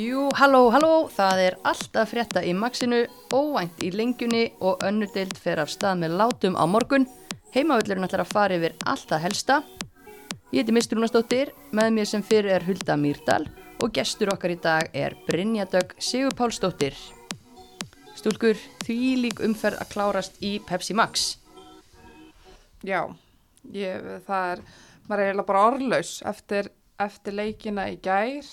Jú, halló, halló, það er alltaf frétta í Maxinu, óvænt í lengjunni og önnur deild fer af stað með látum á morgun. Heimavöllurinn ætlar að fara yfir alltaf helsta. Ég heiti Mist Rúnastóttir, með mér sem fyrir er Hulda Mýrdal og gestur okkar í dag er Brynja Dögg Sigur Pálsdóttir. Stúlkur, því lík umferð að klárast í Pepsi Max. Já, ég, það er, maður er eiginlega bara orðlaus eftir, eftir leikina í gær.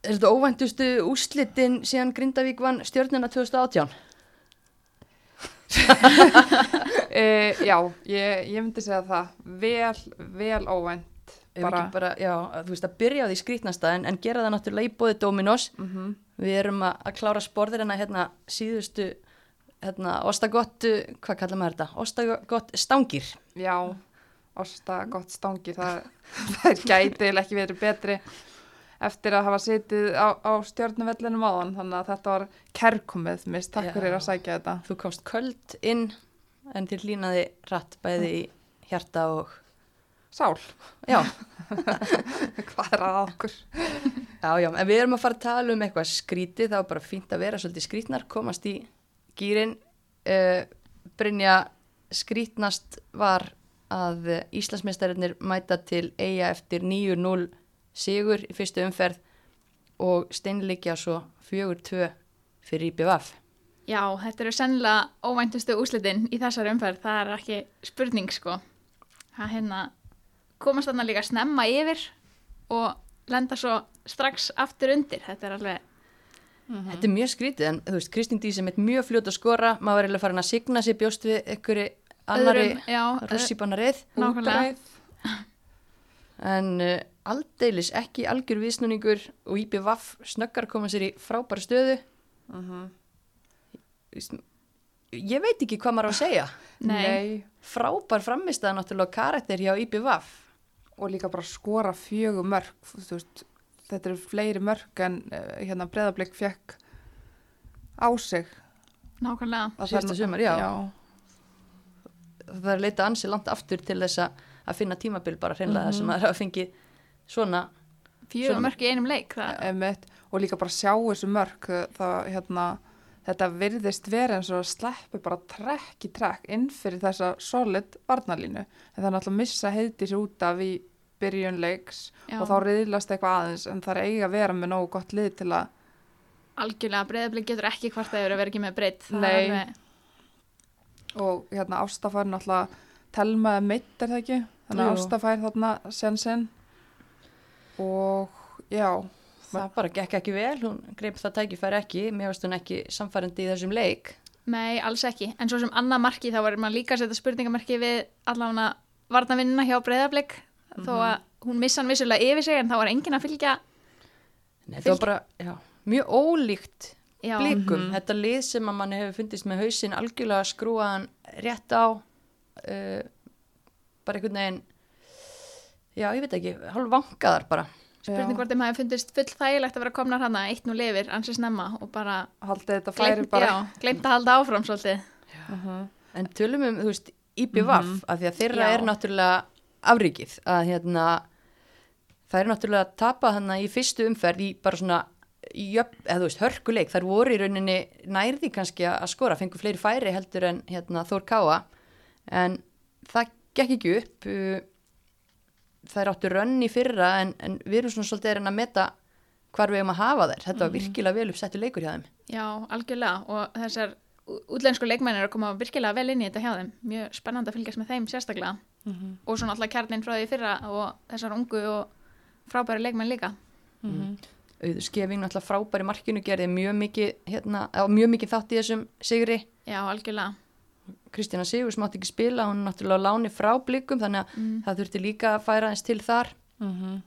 Er þetta óvæntustu úrslitin síðan Grindavík vann stjórnina 2018? e, já, ég, ég myndi segja það, vel, vel óvænt. Bara, bara, já, þú veist að byrja á því skrítnasta en, gera það náttúrulega í bóði Dominos. Mm -hmm. Við erum að, að klára sporðir en að hérna síðustu, hérna, ostagott, hvað kallar maður þetta? Ostagott stangir. Já, ostagott stangir, það, það gætið ekki verið betri eftir að hafa sitið á, á stjórnuvellinum áðan þannig að þetta var kerkumið mist, takk fyrir að sækja þetta. Þú komst köld inn en til línaði rætt bæði í hjarta og sál. Já. Hvað er að okkur? Já, já, en við erum að fara að tala um eitthvað skrítið þá er bara fínt að vera svolítið skrítnar komast í gýrin uh, Brynja skrítnast var að Íslandsmeistarinnir mæta til eiga eftir 9-0 sigur í fyrstu umferð og steinleikja svo fjögur tvö fyrir IPVF. Já, þetta eru sennilega óvæntustu úslitin í þessari umferð, það er ekki spurning sko. Það hérna komast þarna líka snemma yfir og lenda svo strax aftur undir, þetta er alveg... Mm -hmm. Þetta er mjög skrítið en þú veist, Kristín Dísem er mjög fljótt að skora, maður er eiginlega farin að signa sér bjóst við einhverju annari russíbanarið. Nákvæmlega. En uh, aldeilis ekki algjör viðsnúningur og IPVAF snöggar koma sér í frábæra stöðu uh -huh. ég veit ekki hvað maður á að segja Nei. Nei. frábær framistaða náttúrulega karakter hjá IPVAF og líka bara skora fjögur mörg veist, þetta eru fleiri mörg en uh, hérna breðablik fekk á sig Nákvæmlega Sérsta sumar, já. já Það er leita ansi langt aftur til þess að finna tímabil bara hreinlega mm -hmm. þess að maður hafa fengið svona fjögur mörg í einum leik Emitt, og líka bara sjá þessu mörg það, hérna, þetta virðist vera eins og sleppi bara trekk í trekk inn fyrir þessa solid varnalínu en það er náttúrulega að missa heiti sér út af í byrjun leiks Já. og þá riðlast eitthvað aðeins en það er eiga að vera með nógu gott lið til að algjörlega breyðablik getur ekki hvort að vera ekki með breytt með... og hérna Ástafær náttúrulega telmaði mitt er það ekki? Þannig að Ástafær þarna sen sen og já það bara gekk ekki vel, hún greip það tækifæri ekki mér finnst hún ekki samfærandi í þessum leik Nei, alls ekki, en svo sem annað marki þá var maður líka að setja spurningamarki við allavega varnavinnina hjá breyðarblik mm -hmm. þó að hún missa hann vissulega yfir sig en þá var engin að fylgja Nei, það var bara, já, mjög ólíkt já. blikum, Mhm. þetta lið sem að mann hefur fundist með hausin algjörlega skrúaðan rétt á uh, bara einhvern veginn já, ég veit ekki, hálf vangaðar bara. Spurning hvort þeim hafi fundist full þægilegt að vera komnar hana eitt nú lifir, ansið snemma og bara haldið þetta færi gleymt, bara. já, gleymt að halda áfram svolítið. Uh -huh. en tölum um, þú veist, IPVAF Mhm. af því að þeirra Já. er náttúrulega afríkið, að hérna það er náttúrulega að tapa hana í fyrstu umferð í bara svona jöp, eða þú veist, hörkuleik, þar voru í rauninni nærði kannski að skora, fengu fleiri færi heldur en hérna Þór Káa. En það gekk ekki upp uh, það er áttu rönn í fyrra en, en við erum svona svolítið að reyna að meta hvar við erum að hafa þær, þetta var virkilega vel uppsettu leikur hjá þeim. Já, algjörlega. Og þessar útlensku leikmennir að koma virkilega vel inn í þetta hjá þeim. Mjög spennandi að fylgjast með þeim sérstaklega. Mhm. og svo náttúrulega kjarnin frá því fyrra og þessar ungu og frábæri leikmenn líka. Auður skefing náttúrulega frábæri markinu gerði mjög mikið, hérna, mjög mikið þátt í þessum sigri. Já, algjörlega Kristjana Sigurs mátti ekki spila, hún er náttúrulega láni frá blikum þannig að mm. það þurfti líka að færa aðeins til þar Mhm.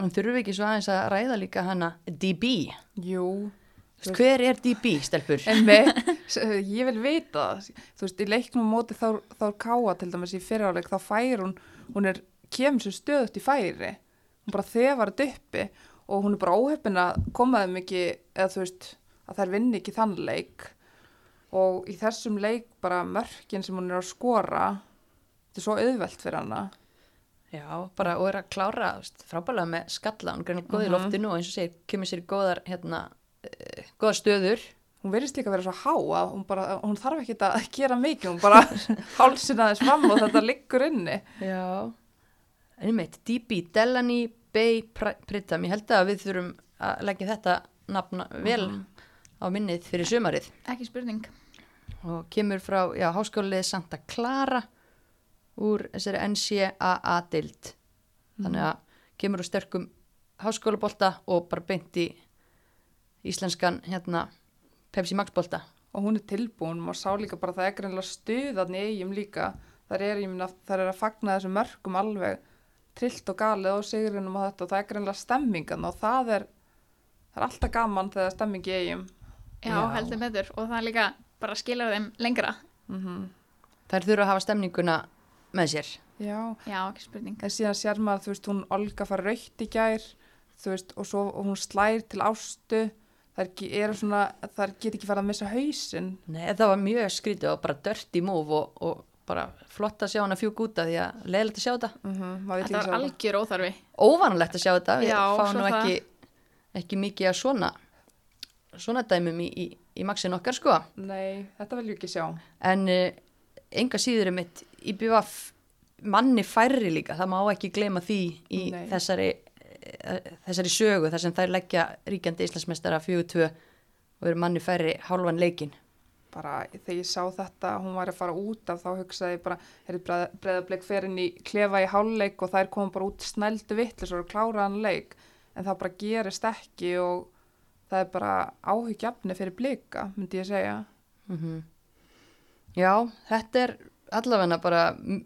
en þurfum við ekki svo aðeins að ræða líka hana DB, jú hver er DB stelpur? með, ég vil vita það þú veist, í leiknum móti þá, er káa til dæmis í fyriráleik þá fær hún, hún er kemur sér stöðut í færi hún bara þefar þetta uppi og hún er bara óheppin að koma þeim ekki eða þú veist, að þær vinni ekki þann leik og í þessum leik bara mörkin sem hún er að skora þetta er svo auðvelt fyrir hana Já, bara og er að klára frábælega með skalla, hún er greinlega góð í Mhm. loftinu og eins og segir, kemur sér góðar hérna, uh, góðar stöður Hún verðist líka að vera svo há að hún, bara, hún þarf ekki að gera mikið, hún bara hálsina þess fram og þetta liggur inni. Já, einmitt, DB, Delany, Bay, Pr- Pritam, ég held að við þurfum að leggja þetta nafna vel Mhm. á minnið fyrir sumarið Ekki spurning. Og kemur frá, já, háskólið Santa Clara úr þessari NCAA-dild þannig að kemur úr sterkum háskólabolta og bara beint í íslenskan hérna Pepsi Max bolta Og hún er tilbúin, maður sá líka bara að það er greinlega stuðan í eigum líka. Það er, ég minna, það er að fagna þessum mörgum alveg trillt og galið á sigrinum og þetta og það er greinlega stemmingan og það er, það er alltaf gaman þegar það er stemming í eigum. Já, Já. heldur betur og það líka bara skilar þeim lengra. Mm þær þurfa að hafa stemninguna með sér Já, Já, ekki spurning. en síðan sér maður, þú veist, hún Olga fara raukt í gær, þú veist, og svo og hún slær til ástu, það það get ekki fara að missa hausinn. Nei, það var mjög skrítið og bara dirty move og, og bara flott að sjá hana fjúk út af því að leiðilegt að sjá þetta Mm -hmm, Þetta var algjör óþarfi. óvanalegt að sjá þetta við fáum nú það. ekki, ekki mikið að svona svona dæmum í, í, í maksin okkar sko Nei, þetta vil ég ekki sjá. en uh, enga síður er mitt í BVF manni færri líka, það má ekki gleyma því í Nei. þessari uh, þessari sögu þar sem þær leggja ríkjandi Íslandsmeistara 4-2 og eru manni færri hálfan leikin bara þegar ég sá þetta, hún var að fara út af þá hugsaði ég bara, er breðablik fer inn í klefa í hálfleik og þær komum bara út snældu vittlis og kláraðan leik en það bara gerist ekki og það er bara áhyggjafni fyrir blika, myndi ég segja. mm Já, þetta er allavegna bara mm,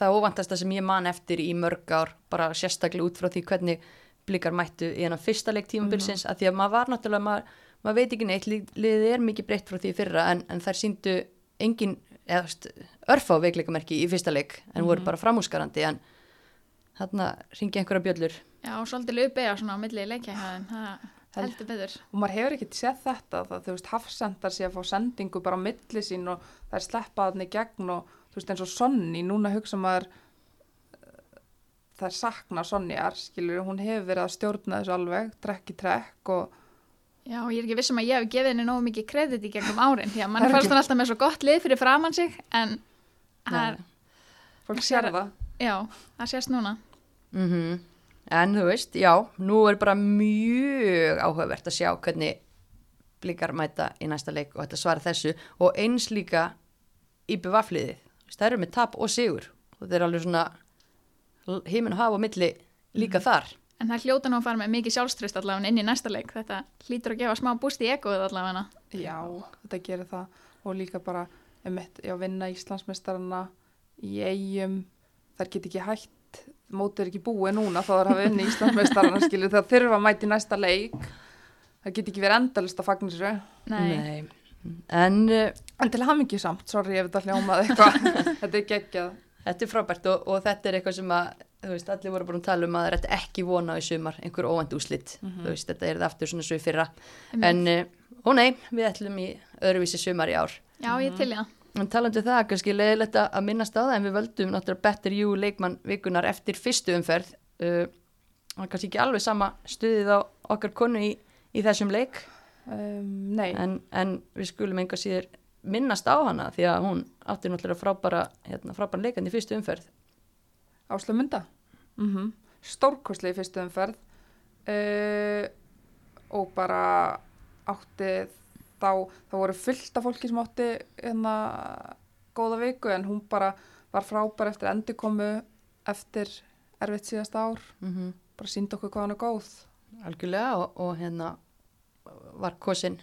það óvantasta sem ég man eftir í mörg ár, bara sérstaklega út frá því hvernig blikar mættu í hennar fyrsta leik tímabilsins, að því að maður var náttúrulega, maður, maður veit ekki neitt, lið- liðið er mikið breytt frá því fyrra, en, en þær síndu engin, eða veist, örfá veikleikamerki í fyrsta leik, en voru bara framúskarandi, en þarna ringi einhverja bjöllur. Já, og svolítið löpega svona á milli leikja þeim. Það heldur betur. Og maður hefur ekkert séð þetta, það, þú veist, hafsendar sé að fá sendingu bara á milli sín og það er sleppaðan í gegn og þú veist eins og Sonni, núna hugsa maður eh, það er sakna Sonniar, skilur, hún hefur verið að stjórna þessu alveg, trekk í trekk og Já, og ég er ekki vissum að ég hef gefið henni nógu mikið kredit í gegnum árin, því að mann er fannst hann alltaf með svo gott lið fyrir framann sig, en það er, fólk sér það. já, það sést núna. Mm En þú veist, já, nú er bara mjög áhugavert að sjá hvernig blikar mæta í næsta leik og þetta svara þessu og eins líka í bevafliði. Það eru með tap og sigur og þetta er alveg svona heiminn og hafa á milli líka þar. En það hljóta nú að fara með mikið sjálfströst allavega inn í næsta leik, þetta hlýtur að gefa smá búst í ekoð allavega. Já, þetta gerir það og líka bara um eitt, já, vinna Íslandsmeistarana í eigum, þær get ekki hætt, mótið er ekki búið núna þá þær hafa unni Íslandsmeistarana skilur það þurfa að mæti næsta leik, það get ekki verið endalist að fagna sér. Nei, En uh, En til hamingi samt, sorry ef þetta hljómaði eitthvað, þetta er geggjað. þetta er frábært og, og þetta er eitthvað sem að, þú veist, allir voru bara að tala um að það er þetta ekki vona í sumar, einhver óvænt úslit. Þú veist, þetta er það aftur svona svo í fyrra. Einmitt. En, uh, ó nei, við ætlum í öðruvísi sumar í ár. já, ég til í það. En talandi um það, kannski leiðilegt að minnast á það en við völdum náttúrulega Better You leikmann vikunar eftir fyrstu umferð. Uh, og kannski ekki alveg sama stuðið á okkar konu í, í þessum leik. Um, nei, en, en við skulum enga síður minnast á hana því að hún átti náttúrulega frábæra, hérna, frábæra leikandi í fyrstu umferð. Áslu Munda, mm -hmm. stórkosli í fyrstu umferð. Uh, og bara átti þá, þá voru fullt af fólki sem átti hérna góða viku en hún bara var frábær eftir endurkomu eftir erfitt síðasta ár, mm bara síndi okkur hvað hann er góð. algjörlega og, og hérna var kosin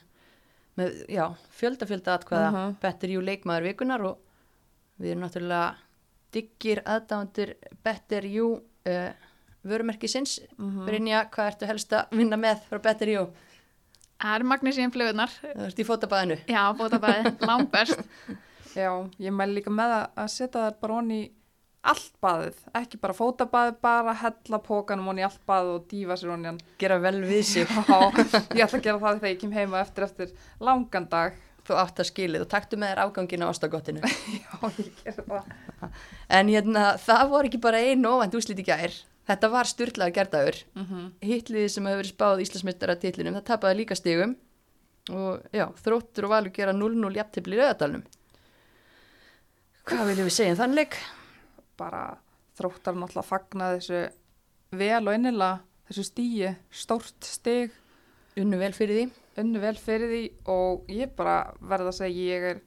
með, já, fjölda fjölda atkvæða Mhm. Better You leikmaður vikunar og við erum náttúrulega diggir aðdáðandur Better You uh, vörumerkisins Mm Brynja, hvað ertu helst að vinna með frá Better You? Það er Magnúsín flugurnar, Það ert í fótabæðinu já, bótabæði, langbest. Já, ég mæli líka með að, setja þær bara honni í allt baðið, ekki bara fótabaðið, bara hella pókanum honni í allt baðið og dýfa sér honni hann. gera vel við sig Já, ég ætla að gera það þegar ég kem heima eftir eftir langan dag. þú átt að skilið og taktu með þér afgangin á ástagottinu Já, ég gerði það. en hérna, það voru ekki bara einu óvænt úslit í gær þetta var styrlaða gerdaður Mm -hmm. hitliði sem hefur verið spáð Íslandsmeistara titlinum, það tapaði líka stigum og já, þróttur og valur gera 0-0 jafntefli í auðadalnum hvað viljum við segja um þann leik? Bara þróttar náttúrulega fagna þessu vel og innilega, þessu stíi, stórt stig, unnu vel fyrir því unnu vel fyrir því og ég bara verða að segja ég er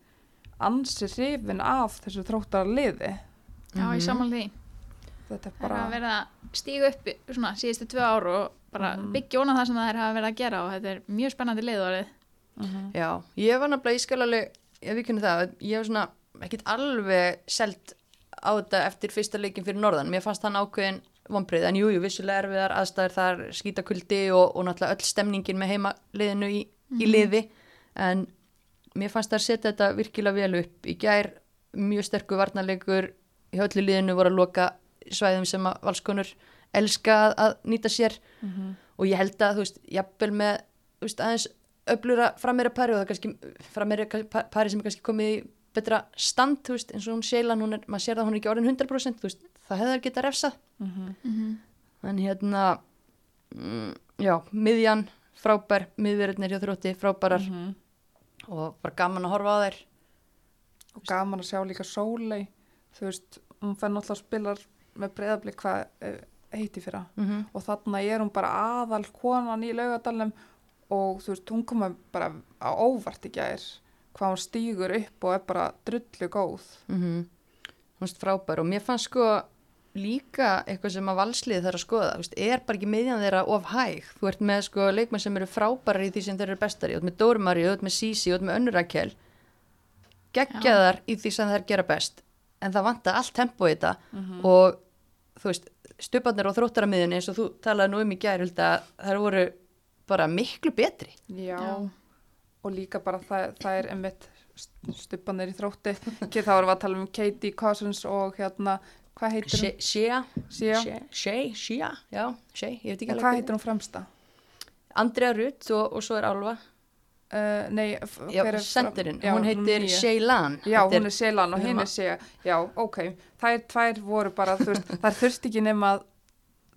ansi hrifin af þessu þróttar liði. Já, Mhm. ég samanlega því. Þetta er Það er bara, að vera að stíga upp svona síðustu tvö ár og bara Mhm. byggja óna það sem það er að vera að gera og þetta er mjög spennandi liðvarið. mm Já, ég var ég skal alveg, ég við kynna það, ég var svona ekkit alveg selt á þetta eftir fyrsta leikin fyrir norðan. Mér fannst hann ákveðin vonbreið, en jújú, jú, vissulega erfiðar aðstæður þar, skítakuldi og, og náttúrulega öll stemningin með heimaliðinu í, í liði, en mér fannst það að setja þetta virkilega vel upp. Í gær mjög sterkur varnarleikur, í öllu liðinu voru að loka svæðum sem að valskonur elska að, að nýta sér Mhm. og ég held að, þú veist, jafnvel með veist, aðeins öflura frammeira pari og það er kannski frammeira pa- pari sem er kannski komið í betra stand, þú veist, eins og hún Seilan, hún er, maður sér það að hún er ekki orðin 100%, þú veist, það hefði þær geta refsað, Mhm. en hérna mm, já, miðjan frábær, miðverðinir hjá þrótti frábærar Mhm. og bara gaman að horfa á þær og gaman að sjá líka Sólei þú veist, hún fær náttúrulega að spila með breyðablik hvað eh, heiti fyrra. Mm -hmm. og þarna er hún bara aðal konan í laugadalum og þú veist, hún koma bara á óvart í gær hvað hún stýgur upp og er bara drullu góð. Mm hún veist frábær og mér fannst sko líka eitthvað sem að valslið þarf að skoða, veist, er bara ekki miðjan þeirra of hæg, þú ert með sko leikmenn sem eru frábærar í því sem þeir eru bestar í. Þú ert með Dórmari, ert með Sisi, þú ert með Önnurakkel geggjaðar í því sem þeir gera best en það vantar allt tempo í þetta. Og þú veist, stuparnir og þróttaramiðinni eins og þú talaði nú um í gær Hulda, þær voru bara miklu betri. Já, Já. og líka bara það, það er einmitt stuppanir í þrótti. Ekki þá erum við að tala um Katie Cousins og hérna, hvað heitir hún? Shea, Shea. Shea, Shea, já, Shea, ég veit ekki alveg hvað heitir hún fremsta? Andrea Rutt og, og svo er Álfa Uh, nei, Já, hver er sendirinn, Já, hún heitir. Sheilan Já, Þetta hún er Seilan og hinn er Sea. Já, ok. Þær tvær voru bara, veist, þær þurfti ekki nema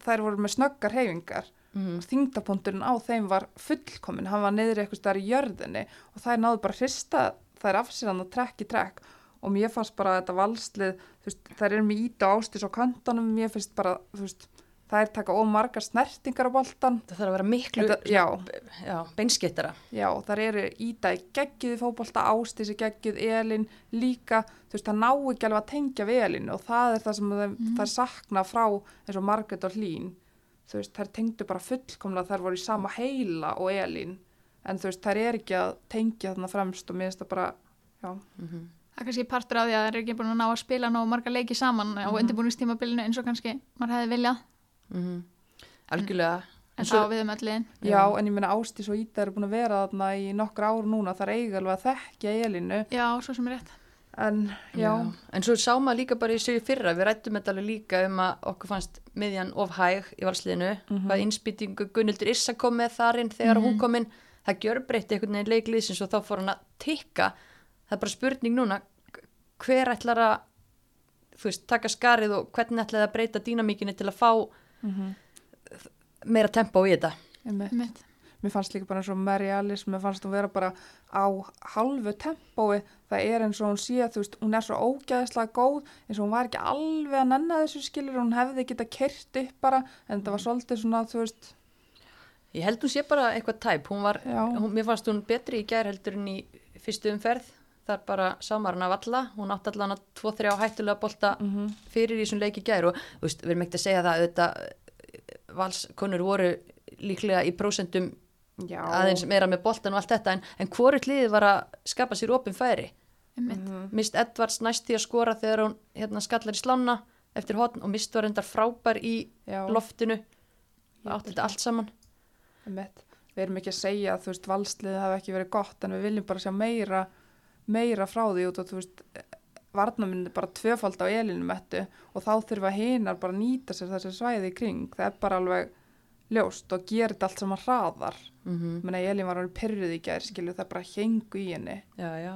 þær voru með snöggar hefingar. Mhm. Og þingdapunkturinn á þeim var fullkomin. Hann var niður eitthvað stær í jörðinni og þær náðu bara að hrista þær af sér hann að trekk í trekk. Og mér fannst bara að þetta valslið, veist, þær eru með íta ástis á kantanum. Mér finnst bara, þú veist, þær taka ómargar snertingar á boltan. Það þarf að vera miklu Þetta, já, já, beinskittara Já, þar eru íta í geggjuði fótbolta, ástísi geggjuð, Elin líka, þú veist, það ná ekki alveg að tengja við Elin og það er það sem þeim, Mhm. þær sakna frá eins og Margrét og Hlín, þú veist, þær tengdu bara fullkomlega, þær voru í sama heila og Elin, en þú veist, þær er ekki að tengja þarna fremst og mér finnst það bara, já, Það er kannski partur af því að það er ekki búin að ná að spila ná marga leiki saman á Mhm. undirbúinistímabilinu eins og kannski maður hefði viljað. Mm Algjörlega. En En svo- það á við um öll liðin. já, en ég meina ástis og íta eru búin að vera þarna í nokkra ár núna, þar eiga alveg að þekkja Elinu, Já, svo sem er rétt. en já, En svo sá maður líka bara í sig fyrra. Við rættum þetta alveg líka um að okkur fannst miðjan of hæg í valsliðinu. Mhm. hvað innspýtingu Gunnildur Issa kom með þarinn þegar hún kom inn. Það gjör breytti einhvern veginn leikliðsins og þá fór hann að tikka. Það er bara spurning núna hver ætlar að þú veist, taka skarið og hvernig ætlar það að breyta dýnamíkinni til að fá mhm, meira tempo í þetta. Einmitt. Mitt. Mér fannst líka bara eins og Mary Alice, mér fannst hún vera bara á halvu tempói, það er eins og hún sé, þú veist, hún er svo ógæðislega góð, eins og hún var ekki alveg að nenna þessu skilur, hún hefði geta kert upp bara, en það var svolítið svona, þú veist, Ég held hún sé bara eitthvað tæp, hún var, hún, mér fannst hún betri í gær heldur en í fyrstu umferð, þar bara samar hann að valla, hún átti allan að 2-3 hættulega bolta mm fyrir í þessum leik í gær og veist, við erum ekkert að segja það auðvitað, valskonur voru líklega í prósentum já, aðeins meira með boltan og allt þetta en, en hvort liðið var að skapa sér opin færi. Mitt. Mhm. mist Edvards næsti að skora þegar hún hérna, skallar í slána eftir hotn og mist var endar frábær í já, loftinu. Ég átti þetta allt saman. Einmitt. við erum ekki að segja að, þú veist, valsliðið hafi ekki verið gott, en við viljum bara sjá meira, meira frá því út og, þú veist, varnaminn er bara tvöfald á elinu mettu og þá þurfa hinar bara að nýta sér þessi svæði í kring, það er bara alveg ljóst og gerir þetta allt saman hraðar. mm Menna, Elín var hann pyrruð í gær, skilju, það bara hengu í henni. Já, já,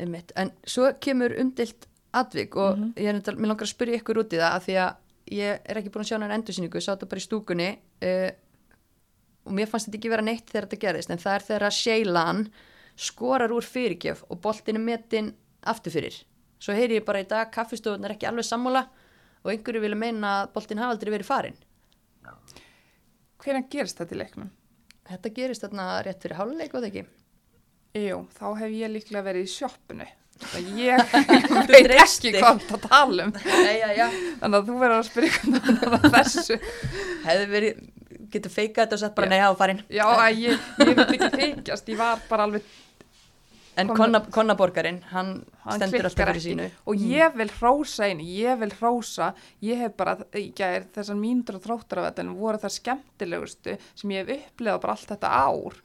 einmitt. En svo kemur umdilt atvik og Mhm. ég er nefndar, mér langar að spyrja ykkur út í það af því að ég er ekki búin að sjá hann endursýningu, ég sá þetta bara í stúkunni uh, og mér fannst þetta ekki vera neitt þegar þetta gerðist, en það er þegar að Sheilan skorar úr fyrirgjöf og boltin er metin aftur fyrir. Svo heyri ég bara í dag, kaffistofun er ekki alveg sammála og einhverju vilja meina að boltin hafa aldrei verið farin. Hvernig gerist þetta í leiknum? Þetta gerist þarna rétt fyrir háluleik og það ekki. Jú, þá hef ég líklega verið í sjoppinu. Það ég veit ekki hvað það tala um. Þannig að þú verður að spyrja hvernig það þessu. Hefði verið, getur feikað þetta og sagt bara Já. nei, hafa farin. Já, ég, ég vil ekki feikjast, ég var bara alveg, En Kom- konna, hann, hann stendur alltaf fyrir sínu. Og ég vil hrósa einu, ég vil hrósa, ég hef bara, í gær, þessar mínútur og þróttur af þetta voru það skemmtilegustu sem ég hef upplegað bara allt þetta ár.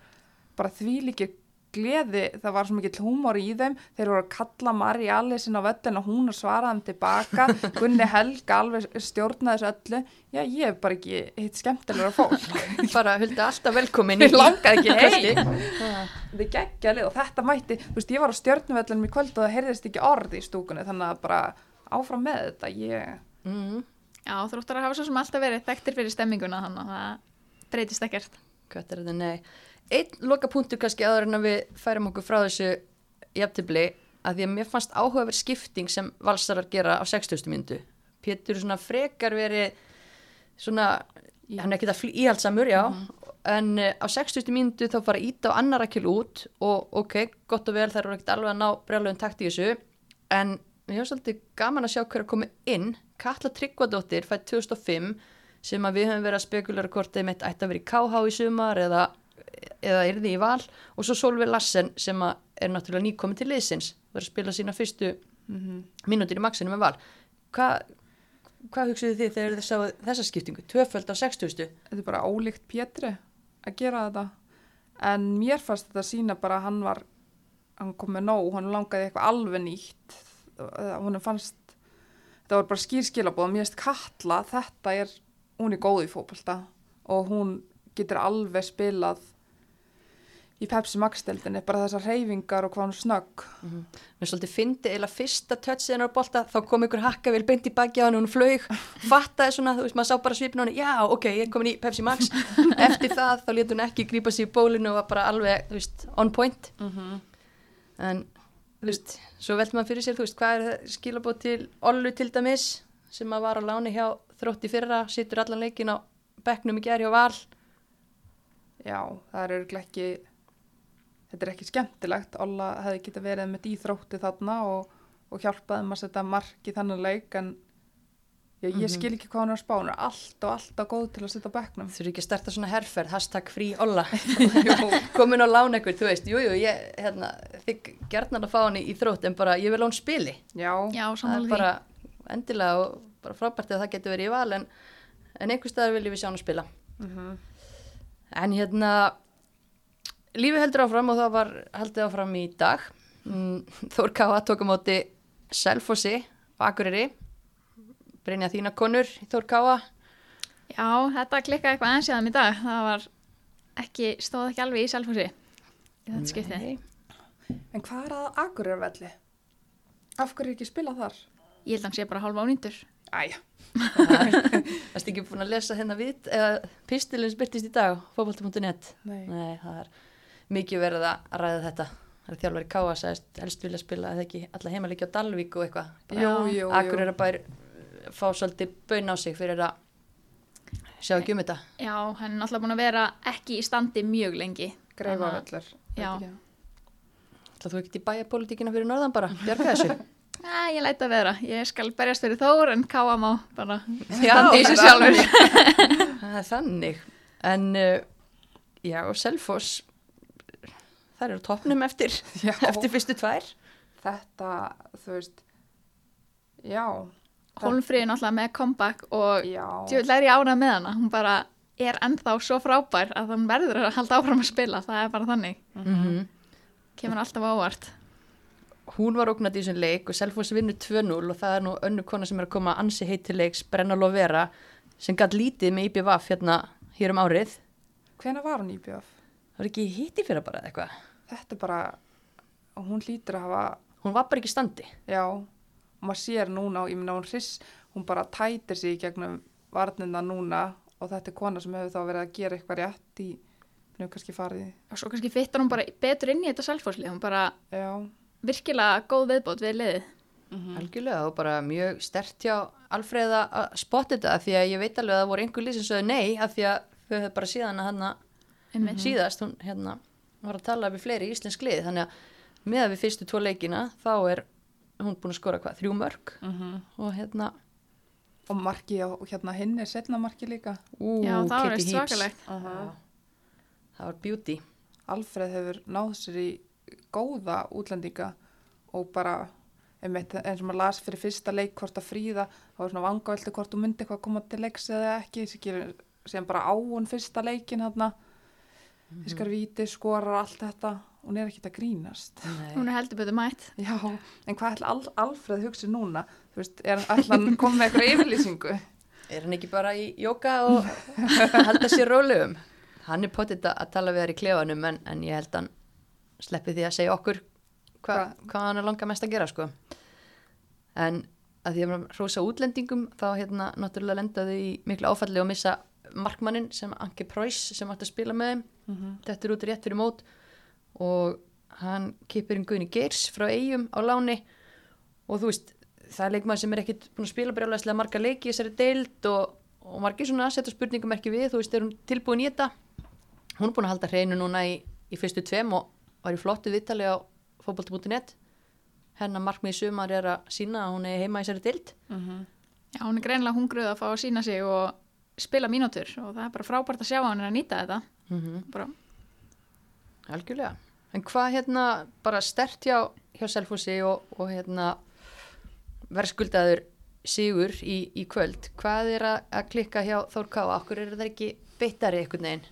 Bara því líkir gleði, það var svo mikill húmor í þeim, þeir voru að kalla Mari Alisin á völlin og hún að svara þeim tilbaka, Gunni Helga alveg stjórnaði þessu öllu, já ég hef bara ekki hitt skemmtilegra fólk. Bara huldi alltaf velkomin Ég langaði ekki Kvöldi. heim. Þið geggja lið og þetta mætti, þú veist, ég var á stjórnuvellunum í kvöld og það heyrðist ekki orð í stúkunni, þannig að bara áfram með þetta, ég... Mm, Já, þróttar að hafa svo sem alltaf verið þekktir fyrir stemminguna þannig að það breytist ekkert. Einn loka punktur kannski áður en að við færum okkur frá þessu jafntibli að því að mér fannst áhugaverð skipting sem valsarar gera á 60. myndu. Pétur svona frekar verið svona, hann er ekki það íhaldsamur, já, en uh, á 60. myndu þá fara íta á annar akkil út og ok, gott og vel þær eru ekkert alveg að ná brjálegum takt í þessu, en mér hefur svolítið gaman að sjá hver að koma inn, Katla Tryggvadóttir fætt 2005 sem að við höfum verið að spekulera hvort þeim eitt ætti að vera í KH í sumar eða, eða yrði í val og svo Solveig Lassen sem er náttúrulega nýkomin til liðsins, verið að spila sína fyrstu mínútur í maxinu með val. Hvað hvað hugsaðu þið þegar þið sáu þessa skiptingu? Tvöföld á 60. Þetta er bara ólíkt Pétri að gera þetta, en mér fannst þetta sína bara að hann var, hann kom með nóg, hann langaði eitthvað alveg nýtt, hún fannst, þetta var bara skýrskilabóð, mér finnst Katla, þetta er, hún er góð í fótbolta og hún getur alveg spilað í Pepsi Max-deldinni, bara þessar reyfingar og hvað hún snögg. Mér svolítið fyndi eða fyrsta hennar á bolta þá kom ykkur hakkavél beint í baki á hann og hún flög, fattaði svona, þú veist, maður sá bara svipin á hann, já, ok, ég er komin í Pepsi Max. Eftir það þá lét hún ekki grípa sér í bólinu og var bara alveg, þú veist, on point. En, þú veist svo velt maður fyrir sér, þú veist, hvað er skilabóð til Ollu til dæmis sem að var á láni hjá þrótti fyrra situr allan leikin á bekknum í gerð Já, það er örglega ekki, þetta er ekki skemmtilegt, Olla hefði geta verið með dýþrótti þarna og, og hjálpaði maður að setja mark í þannig leik en já, ég skil ekki hvað hún er að spá, hún er allt og alltaf góð til að setja á bekknum. þurfi ekki að starta svona herferð, hashtag frí Olla. Komin á lán ekkur, þú veist. Jú, jú, ég, hérna, þig gerðnar að fá hann í þrótt en bara ég vil hún spili. Já, Já, er því. bara endilega og bara frábært að það getur verið í val en, en einhver staðar viljum við sjá hann að spila. Mhm, en hérna lífi heldur áfram og það var haldið áfram í dag mm, Þór Káa tók á móti Selfossi og Akureyri Brynja þína konur í Þór Káa Já, þetta klikkaði eitthvað aðeins í þeim í dag. Það var ekki, stóð ekki alveg í selfhúsi í þetta skiptið. En hvað er að Akureyravelli? Af hverju er ekki spilað þar? Ég held að hann sé bara hálfa ánýndur. Æja, Það erst ekki búin að lesa hérna við eða pistilins byrtist í dag fótbolti.net nei. Nei, það er mikið verið að ræða þetta Það er þjálfari Káa sagðist helst vilja spila eða ekki alla heimalíki á Dalvík og eitthvað Bara Jú, jú, jú. Akkur er að bær fá svolítið bön á sig fyrir að sjá ekki um þetta Já, hann er náttúrulega búin að vera ekki í standi mjög lengi. Greifavellir. Já. Það þú ekki í bæjarpolítíkina fyrir norðan bara, bjarga þessu Æ, ég læta að vera. Ég skal berjast fyrir Þór en káa má bara Já, standa í sig sjálfur. Það er þannig En uh, já, Selfoss þær eru toppnum eftir, eftir fyrstu tvær þetta, þú veist, já, Hólmfríði náttúrulega með comeback og djúvill er ég ánað með hana. Hún bara er ennþá svo frábær að hann verður að halda áfram að spila. Það er bara þannig. mm Kemur alltaf á óvart. Hún var ógnat í þessum leik og Selfoss vinnur 2-0 og það er nú önnu kona sem er að koma ansi heit til leiks Brenna Lovera sem gætt lítið með IPVF hérna hér um árið. Hvena var hún í BF? Það var ekki hitt í fyrir bara eða eitthvað. Þetta er bara, og hún hlýtur að hafa, Hún var bara ekki standi. já, og maður sér núna, og ég minna hún hriss, hún bara tætir sig í gegnum varnina núna og þetta er kona sem hefur þá verið að gera eitthvað rétt í, hefur kannski farið, og svo kannski fyttar hún bara betur inn í þetta selfhóðslið, hún bara já, virkilega góð viðbót við liðið. Algjörlega og bara mjög stert hjá Alfreða að spotta þetta af því að ég veit alveg að það voru einhver sem sögðu nei af því að þau hefur bara síðan að hann Einmitt. síðast, hún hérna var að tala við fleiri íslensk lið þannig að með að við fyrstu tvo leikina þá er hún búin að skora hvað, þrjú mörg og hérna og marki á hérna hinn er setna marki líka. ú, Já, það var Kitty veist Heaps. svakalegt. það var beauty Alfreð hefur náð sér í góða útlendinga og bara einmitt, eins og maður las fyrir fyrsta leik hvort að fríða, þá var svona vangaveldi hvort þú myndi eitthvað koma til leiks eða ekki sem bara á hún fyrsta leikin hérna. Fiskar viti, skorar allt þetta, hún er ekkit að grínast Nei. Hún er heldur betur mætt. Já, en hvað ætla Al Alfreð hugsi núna, þú veist, er ætla hann koma með eitthvað yfirlýsingu er hann ekki bara í jóka og halda sér rólegum hann er potið að tala við þær í klefanum en, en ég held hann sleppi því að segja okkur hva, Hva? hvað hann er langa mest að gera sko. en að því að maður hrósa útlendingum þá hérna náttúrulega lendaði í miklu áfalli og missa markmannin sem Anke Preuss sem átti að spila með þeim. Þetta er út rétt fyrir mót og hann kipir inn Guðni Geirs frá eigum á láni. Og þú veist það er leikmaður sem er ekkit búin að spila brjálæslega marga leiki þessari deild og, og margir svona að setja spurningum ekki við. Þú veist, er hún tilbúin í þetta? Hún er búin að halda hreinu núna í, í fyrstu tveim og var í flottu viðtali á fótbolti.net hennar markmið sumar er að sína að hún er heima í þessari deild. Já, hún er greinilega hungruð að fá að sína sig og spila mínútur og það er bara frábært að sjá að er að nýta þetta. mm Bara, algjörlega. En hvað hérna bara stert hjá, hjá Selfossi og, og hérna verðskuldaður sigur í, í kvöld. Hvað er að, að klikka hjá Þór Káa okkur er það ekki beittari einhvern veginn?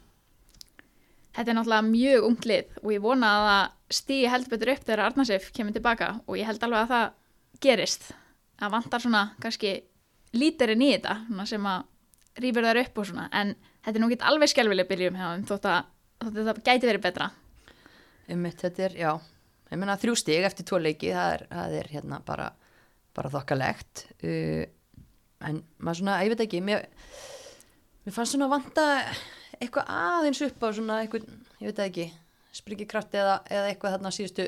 Þetta er náttúrulega mjög ungt lið og ég vona að það stíi heldur betur upp þegar Arnarsif kemur tilbaka og ég held alveg að það gerist. Það vantar svona kannski lítirinn í þetta sem að rýfur þar upp og svona en þetta er nú ekki alveg skelvileg byrjum hjá þeim þótt að, þótt að það gæti verið betra. Einmitt, þetta er, já, ég meina þrjú stig eftir tvo leiki, það er, það er hérna bara, bara þokkalegt uh, en maður svona, ég veit ekki mér, mér fannst svona vanta eitthvað aðeins upp á svona eitthvað, ég veit ekki springikraft eða, eða eitthvað þarna síðustu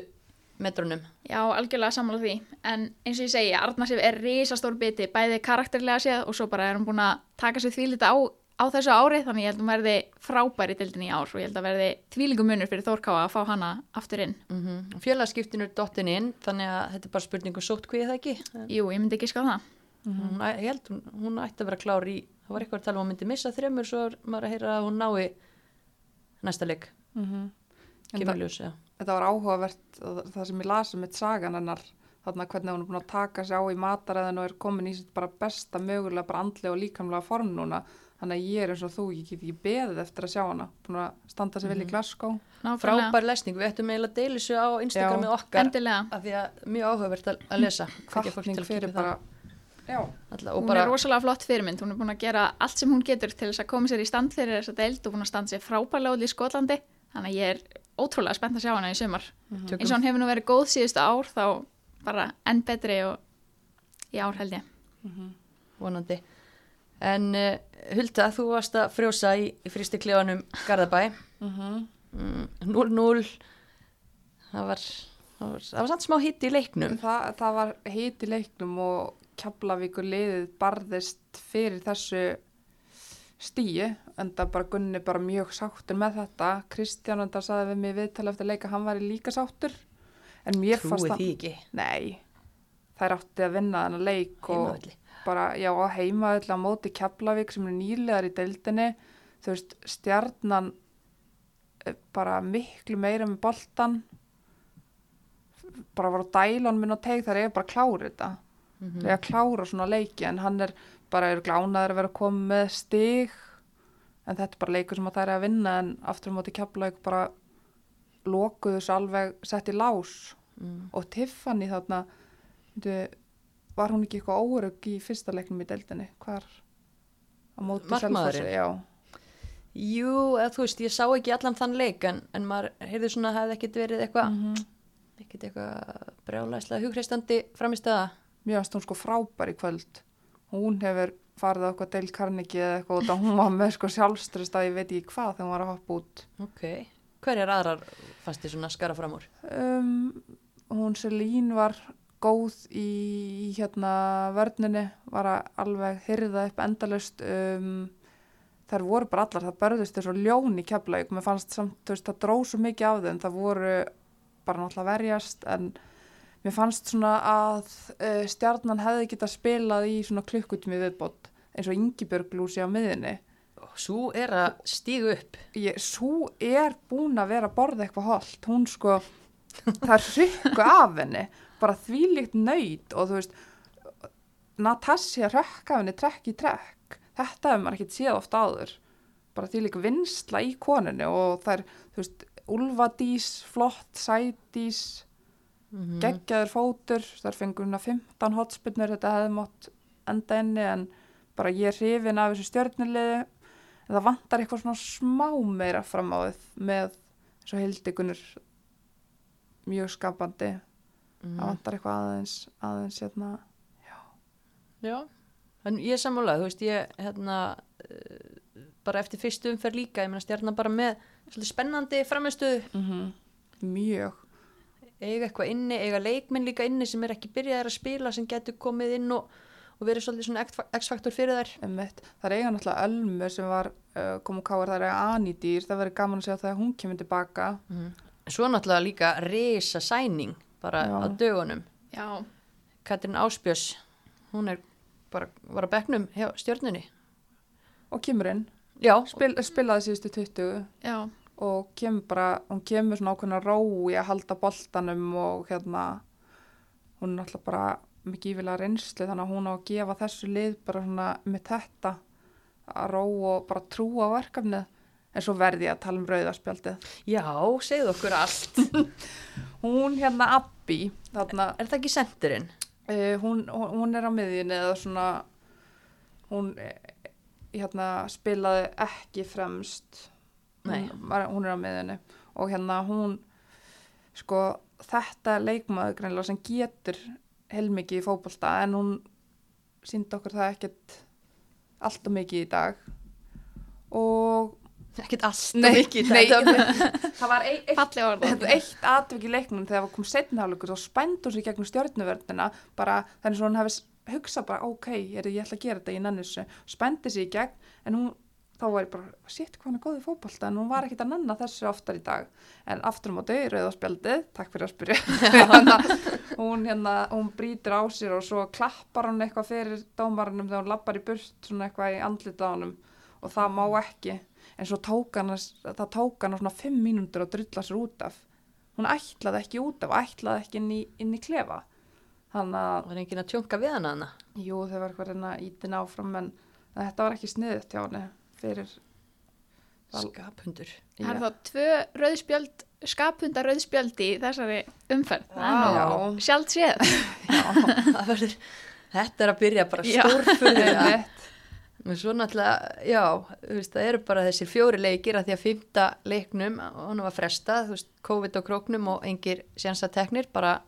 metrunum. Já, algjörlega sammála því. En eins og ég segi, Arnarsif er risastór biti bæði karakterlega séð og svo bara er hún búin að taka sér þvílita á, á þessu ári þannig ég held að hún verði frábær í dildinni í ár og ég held að verði þvílingum munur fyrir Þórkáa að fá hana aftur inn. mm -hmm. félagskiptinu er dottin inn þannig að þetta er bara spurningu sótt hvað það ekki? Jú, ég myndi ekki ská það. hún, æ- ég held hún, hún ætti að vera klár í það var eitthvað að tala um að hún myndi missa þremur svo er maður að heyra að hún nái næsta leik. En kemur það- ljós, já Þetta var áhugavert að- það sem ég lasi mitt sagan hennar þarna hvernig hún er búin að taka sig á í mataræðin og er komin í sitt bara besta mögulega bara andlega og líkamlega form núna. Þannig að ég er eins og þú, ég get ekki beðið eftir að sjá hana, búin að standa sig vel í Glasgow. Nákvæmlega. frábær lesning, við ættum eiginlega að deila þessu á Instagramið okkar Endilega. af því að mjög áhugavert að, að lesa. Kvartning að fyrir bara já. Alla, og Hún bara, er rosalega flott fyrirmynd, hún er búin að gera allt sem hún getur til þess að koma sér í stand fyrir þessa deild og búin að standa sér frábærlega út í Skotlandi. Þannig að ég er ótrúlega spennt að sjá hana í sumar. Eins og hann hefur nú verið góð síðustu ár þá bara enn betri og í ár held ég. Vonandi. En uh, Hulda, þú varst að frjósa í, í fristi klefanum Garðabæ. Mhm. Mm, 0-0 það var það var, það var samt smá hitt í leiknum. Það, það var hit í leiknum og Keflavíkur liðið barðist fyrir þessu stíi en það bara Gunni bara mjög sáttur með þetta. Kristján enda saði við mig viðtala eftir leika hann væri líka sáttur en mér fannst trúi það því ekki. Nei, þær átti að vinna þennan leik og heimavelli. bara, já, á heimaðall á móti Keflavík sem er nýlegar í deildinni. Þú veist, stjarnan er bara miklu meira með boltan bara var á dælun minn og teig þar er bara klára þetta. Mhm. það er að klára svona leiki en hann er bara eru glánaður að vera að koma með stig en þetta er bara leikur sem að það er að vinna en aftur á móti Keflavík bara lokuðu þessu alveg sett í lás mm. og Tiffany þarna var hún ekki eitthvað órug í fyrsta leiknum í deildinni hvar á móti já, Jú, eða þú veist, ég sá ekki allan þann leik en, en maður heyrði svona að það hefði ekkit verið eitthvað Mhm. ekkit eitthvað brjálæslega hugreistandi framist aða finnst hún sko frábær í kvöld. Hún hefur farið á eitthvað Dale Carnegie eða eitthvað og það hún var með sko sjálfströst að ég veit ekki hvað þegar hún var að hoppa út. Ok, hverjar aðrar fannst þið svona skara fram úr? Um, hún Selín var góð í hérna vörninni, var að alveg hyrða upp endalust. Um, þær voru bara allar, það börðust þessu ljón í keflaug. Mér fannst samt, veist, það dró svo mikið af þeim. Það voru bara náttúrulega verjast en mér fannst svona að uh, stjarnan hefði getað spilað í svona klukkutími viðbót eins og Ingibjörg Lúsi á miðinni. Sú er að stígu upp. Ég, svo er búin að vera að borða eitthvað holdt, hún sko það er rykku af henni bara þvílíkt nöyt og þú veist Natasja rökk af henni trekk í trekk. Þetta hefur maður ekkert séð oft áður. Bara þvílík vinsla í konunni og það er, þú veist, Ulfadís flott, Sædís mm geggjaður fótur þar fengur hún að 15 hotspinnur þetta hefði mátt enda inni en bara ég er hrifin af þessu stjörnuliði en það vantar eitthvað svona smá meira fram á þið með svo hildikunur mjög skapandi. Mhm. það vantar eitthvað aðeins aðeins hérna Já, en ég er sammálað, þú veist, ég hérna uh, bara eftir fyrstu umferð líka, ég meina stjarnan bara með svolítið spennandi framistuðu mm mjög eiga eitthvað inni, eiga leikminn líka inni sem er ekki byrjaðir að spila sem getur komið inn og, og verið svolítið svona x-faktor fyrir þær. Einmitt. Það er eiga náttúrulega Ölmu sem var uh, komu káar, það er eiga Anidýr, það verður gaman að segja þegar hún kemur tilbaka. Svo náttúrulega líka risa sæning bara Já. á dögunum. Já, Katrin Áspjörs, hún er bara, var að bekknum hjá stjörnunni. Og kemur inn, Já, Spil, spilaði síðustu 20 já, og kemur bara, hún kemur svona ákveðna ró í að halda boltanum og hérna, hún er náttúrulega bara mikið ívilega reynslu þannig að hún á að gefa þessu lið bara svona með þetta að ró og bara trúa á verkefnið. En svo verði ég að tala um rauðarspjaldið. já, segðu okkur allt Hún hérna Abbi, þarna Er það ekki sendirinn? Uh, hún, hún hún er á miðjunni eða svona hún eh, hérna spilaði ekki fremst var- hún er á miðjunni. Og hérna hún sko þetta leikmaður greinlega sem getur heilmikið í fótbolta en hún síndi okkur það ekkert alltaf mikið í dag. Og Ekkert allt Nei, mikið nei, þetta- það var eitt eitt atvik í leiknum þegar það kom setnihálugur þá spændi hún sér gegnum stjórnuvörnina bara þannig svo hún hefði hugsað bara ok, ég, ég ætla að gera þetta í nennisu spændi sér í gegn en hún þá var ég bara, shit hvað hann er góð í fótbolta. En hún var ekkit að nanna þessu oftar í dag. En aftur á móti, rauðarspjaldið takk fyrir að spyrja. Hún, hérna, hún brýtur á sér og svo klappar hún eitthvað fyrir dómarunum þegar hún lappar í burt svona eitthvað í andlita á honum. Og það má ekki. En svo tók hann, að- það tók hann svona fimm mínútur að drulla sér út af. Hún ætlaði ekki út af, ætlaði ekki inn í, inn í klefa. Þannig að, Var enginn að tjónka við hana? jú fyrir Val- Skaphundur Það er þá tvö rauðspjöld, skaphundar rauðspjöld í þessari umferð. Er nú sjálft séð. Verður Þetta er að byrja bara. Og svo náttúrulega, já, þú veist, það eru bara þessir fjóri leikir að því að fymta leiknum, hann var frestað, þú veist, COVID á króknum og engir sjensateknir, bara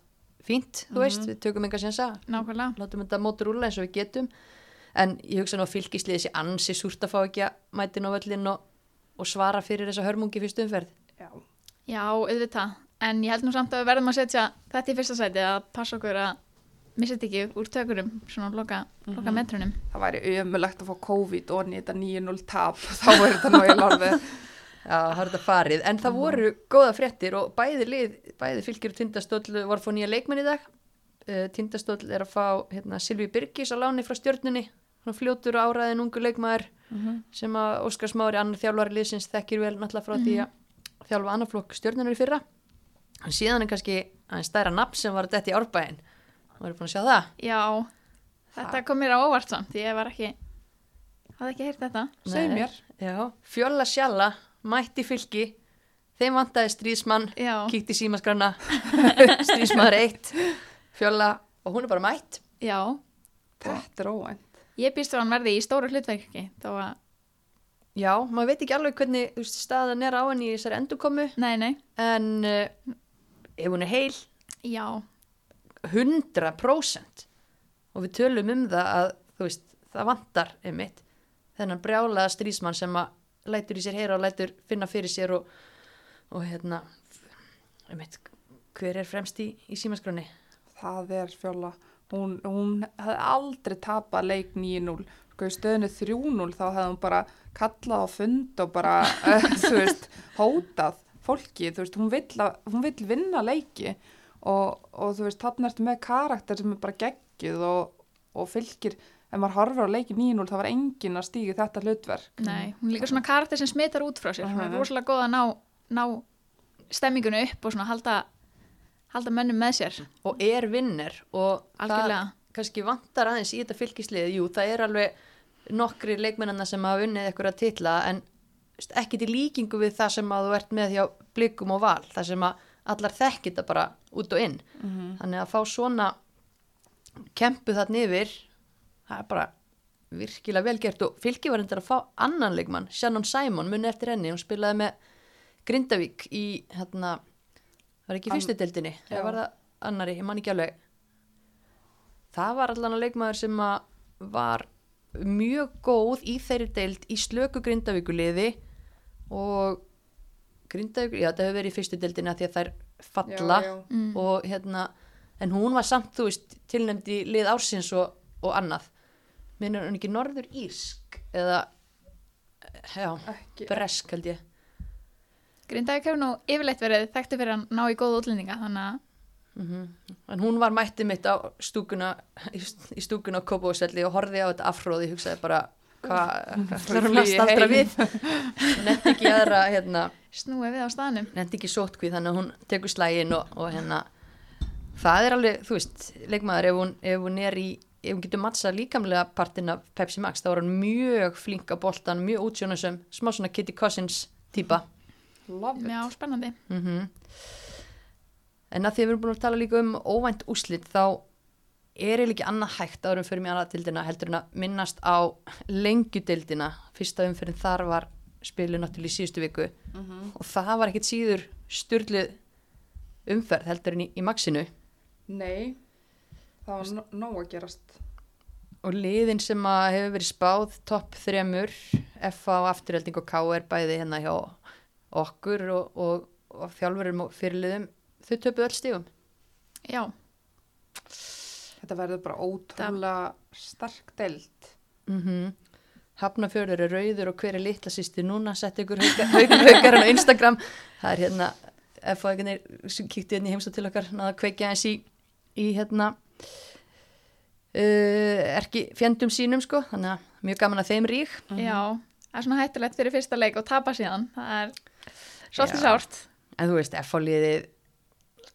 fínt, þú veist, við tökum enga Nákvæmlega. látum þetta mótur rúla eins og við getum, en ég hugsa nú að fylgisliði þessi ansi súrt að fá ekki að mæti á völlin og, og svara fyrir þessa hörmungi fyrstu umferð. Já. Já, auðvitað. En ég held nú samt að við verðum að setja þetta í fyrsta sæti að passa okkur að missa þetta ekki úr tökurum, svona loka, loka metrunum. það væri ömulegt að fá COVID og nýta 9-0 tap þá er þetta nú ég lorfið Já, það er þetta farið, en það voru góða fréttir og bæði lið, bæði fylgir og tindastóll voru að fá nýja leikmenn í dag. Uh, tindastóll er að fá hérna, Silvi Birgis á láni frá stjörnunni, svona fljótur og áræðin ungu leikmaður sem að Óskar Smári, annar þjálfari liðsins, þekkir vel náttúrulega frá því að þjálfa annarflokk stjörnunar í fyrra. En síðan er kannski aðeins stærra nafn sem var að detti í árbæðin. Það voru búin að sjá það. Já, þetta kom mér á óvart samt, ég var ekki, hafði ekki heyrt þetta. Segð mér. Já, Fjóla Sjalla, mætti fylki, þeim vantaði stríðsmann, Já, kíkti í símaskrána strísmaður eitt fjöla og hún er bara mætt já, þetta er óvænt ég býst að hann verði í stóru hlutverki, þó að já, maður veit ekki alveg hvernig veist, staðan er á henni í þessari endurkomu. Nei, nei, en uh, ef hún er heil já, 100% og við tölum um það að þú veist, það vantar einmitt þennan brjálaða strísmann sem að lætur í sér heyra og lætur finna fyrir sér og, og hérna einmitt, hver er fremst í, í símaskráni Það er fjóla. Hún, hún hefði aldrei tapað leik 9-0. Sko í stöðinu 3-0 þá hefði hún bara kallað á fund og bara, uh, þú veist, hótað fólki. Þú veist, hún vill, að, hún vill vinna leiki og, og þú veist, þarna ertu með karakter sem er bara geggjuð og, og fylgir, ef maður horfir á leiki 9-0 þá var enginn að stígi þetta hlutverk. nei. Hún er líka svona karakter sem smitar út frá sér. Hún er rosalega góð að ná, ná stemmingunni upp og svona halda, halda mönnum með sér. og er vinner og Algjörlega. það kannski vantar aðeins í þetta fylgislið. Jú, það er alveg nokkri leikmennana sem hafa unnið eitthvað titla en veist, ekki til líkingu við það sem að þú ert með hjá blikum og val það sem að allar þekkir þetta bara út og inn. Þannig að fá svona kempu þarna yfir það er bara virkilega vel gert. Og fylgi var endur að fá annan leikmann Shannon Simon muni eftir henni. Hún spilaði með Grindavík í hérna var ekki í fyrstu deildinni? Eða var það annari, ég man ekki alveg. Það var allan að leikmaður sem að var mjög góð í þeirri deild í slöku Grindavíkuliði og Grindavík, já þetta hefur verið í fyrstu deildinni að því að þær falla Já, já. Mm. og hérna en hún var samt, þú veist, tilnefnd í lið ársins og, og annað. Minnur hún ekki norður írsk eða já, Ekki, bresk held ég Grindavík hefur nú yfirleitt verið þekktu fyrir að ná í góða útlendinga þannig að mm en hún var mætti mitt á stúkuna í stúkuna á Kópavóðsvelli og horfði á þetta afhróði, hugsaði bara hvað ætlar hún að staldra við nefndi ekki aðra hérna, snúið við á staðnum. nefndi ekki sótkvíð þannig að hún tekur slægin og, og hérna það er alveg, þú veist, leikmaður ef hún, ef hún er í ef hún getur mattsað líkamlega partin af Pepsi Max þá er hún mjög flink á boltan mjög útsjónusum, smá svona Kitty Cousins it. Já, spennandi. mm En að því að við erum búin að tala líka um óvænt úslit þá er eiginlega ekki annað hægt árum fyrir mér annað dildina heldur en að minnast á lengjudildina. Fyrsta umfyrin þar var spilu náttúrulega í síðustu viku Mhm. og það var ekkit síður styrlu umferð heldur en í, í maxinu Nei, það var nó- nóg að gerast. og liðin sem að hefur verið spáð topp þremur FA og afturhelding og K er bæði hérna hjá okkur og, og, og þjálfurum og fyrirliðum þau töpu öll stígum. Já, Þetta verður bara ótrúlega sterk deild. Mm Hafnafjörður er rauður og hver er litla sýsti núna sett ykkur haukar á Instagram það er hérna ef það ekki kíkti hérna í heimstóð til okkar náða að kveikja eins í, í hérna uh, erki fjendum sínum sko þannig að mjög gaman að þeim rík já. Það er svona hættulegt fyrir fyrsta leik og tapa síðan. Það er svolítið sárt. en þú veist, F-fáliðið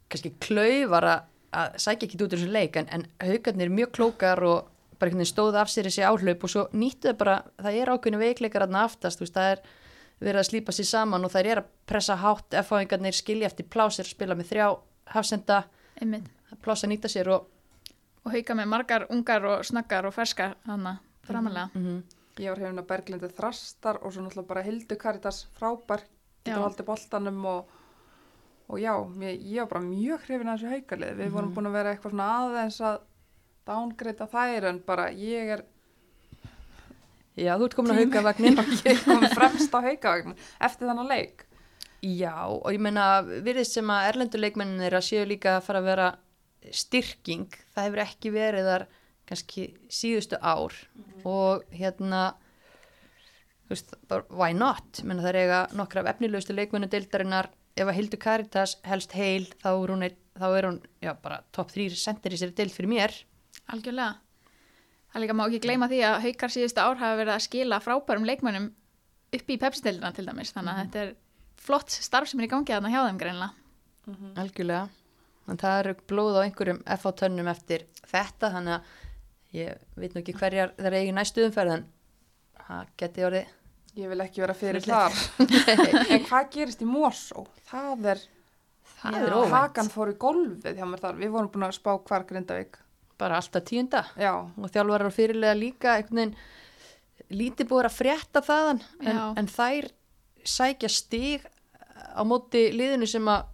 kannski klaufar að, að sækja ekki út úr þessu leik en, en haugarnir er mjög klókar og bara einhvern veginn stóða af sér þessi áhlaup og svo nýttu þau bara, það er ákveðinu veikleikar aðna aftast, þú veist, það er verið að slípa sér saman og það er að pressa hátt F-fáingarnir skilja eftir plásir spila með þrjá hafsenda, plása nýta sér og Og hauka með margar ungar og snöggar og ferskar þannig framalega. mm Ég var hefðin að Berglindi Þrastar og svo náttúrulega bara Hildu Karitas frábær, getur haldið boltanum og, og já, mér, ég var bara mjög hrifin að þessu haukalið. Við vorum búin að vera eitthvað svona aðeins að downgreita þær en bara ég er, Já, þú ert komin að hauka vagnin ég kom fremst á haukavagn eftir þannig leik. Já, og ég meina virðist sem að erlenduleikmennin er að séu líka að fara að vera styrking, það hefur ekki verið þar kannski síðustu ár. Og hérna veist, why not menna það er eiga nokkra af efnilegustu leikmennu deildarinnar, ef að Hildur Karitas helst heil, þá er hún, þá er hún já, bara top 3 sendir í sér deild fyrir mér Algjörlega. Það líka má ekki gleyma því að haukar síðustu ár hafa verið að skila frábærum leikmönnum upp í pepsiteldina til dæmis. Þannig að þetta er flott starf sem er í gangi þarna hjá þeim greinlega. algjörlega, en það eru blóð á einhverjum FH tönnum eftir þetta, þannig að ég veit nú ekki hverjar það er eigin næstu umferð en það geti orðið Ég vil ekki vera fyrir þar. En hvað gerist í Mosó? Það er, það Já, er óvænt. hakan fór í golfið hjá mér þar. Við vorum búin að spá hvar Grindavík. bara alltaf tíunda. Já, og þjálfarar fyrirlega líka einhvern veginn lítið búið að frétta þaðan. En, en þær sækja stig á móti liðinu sem að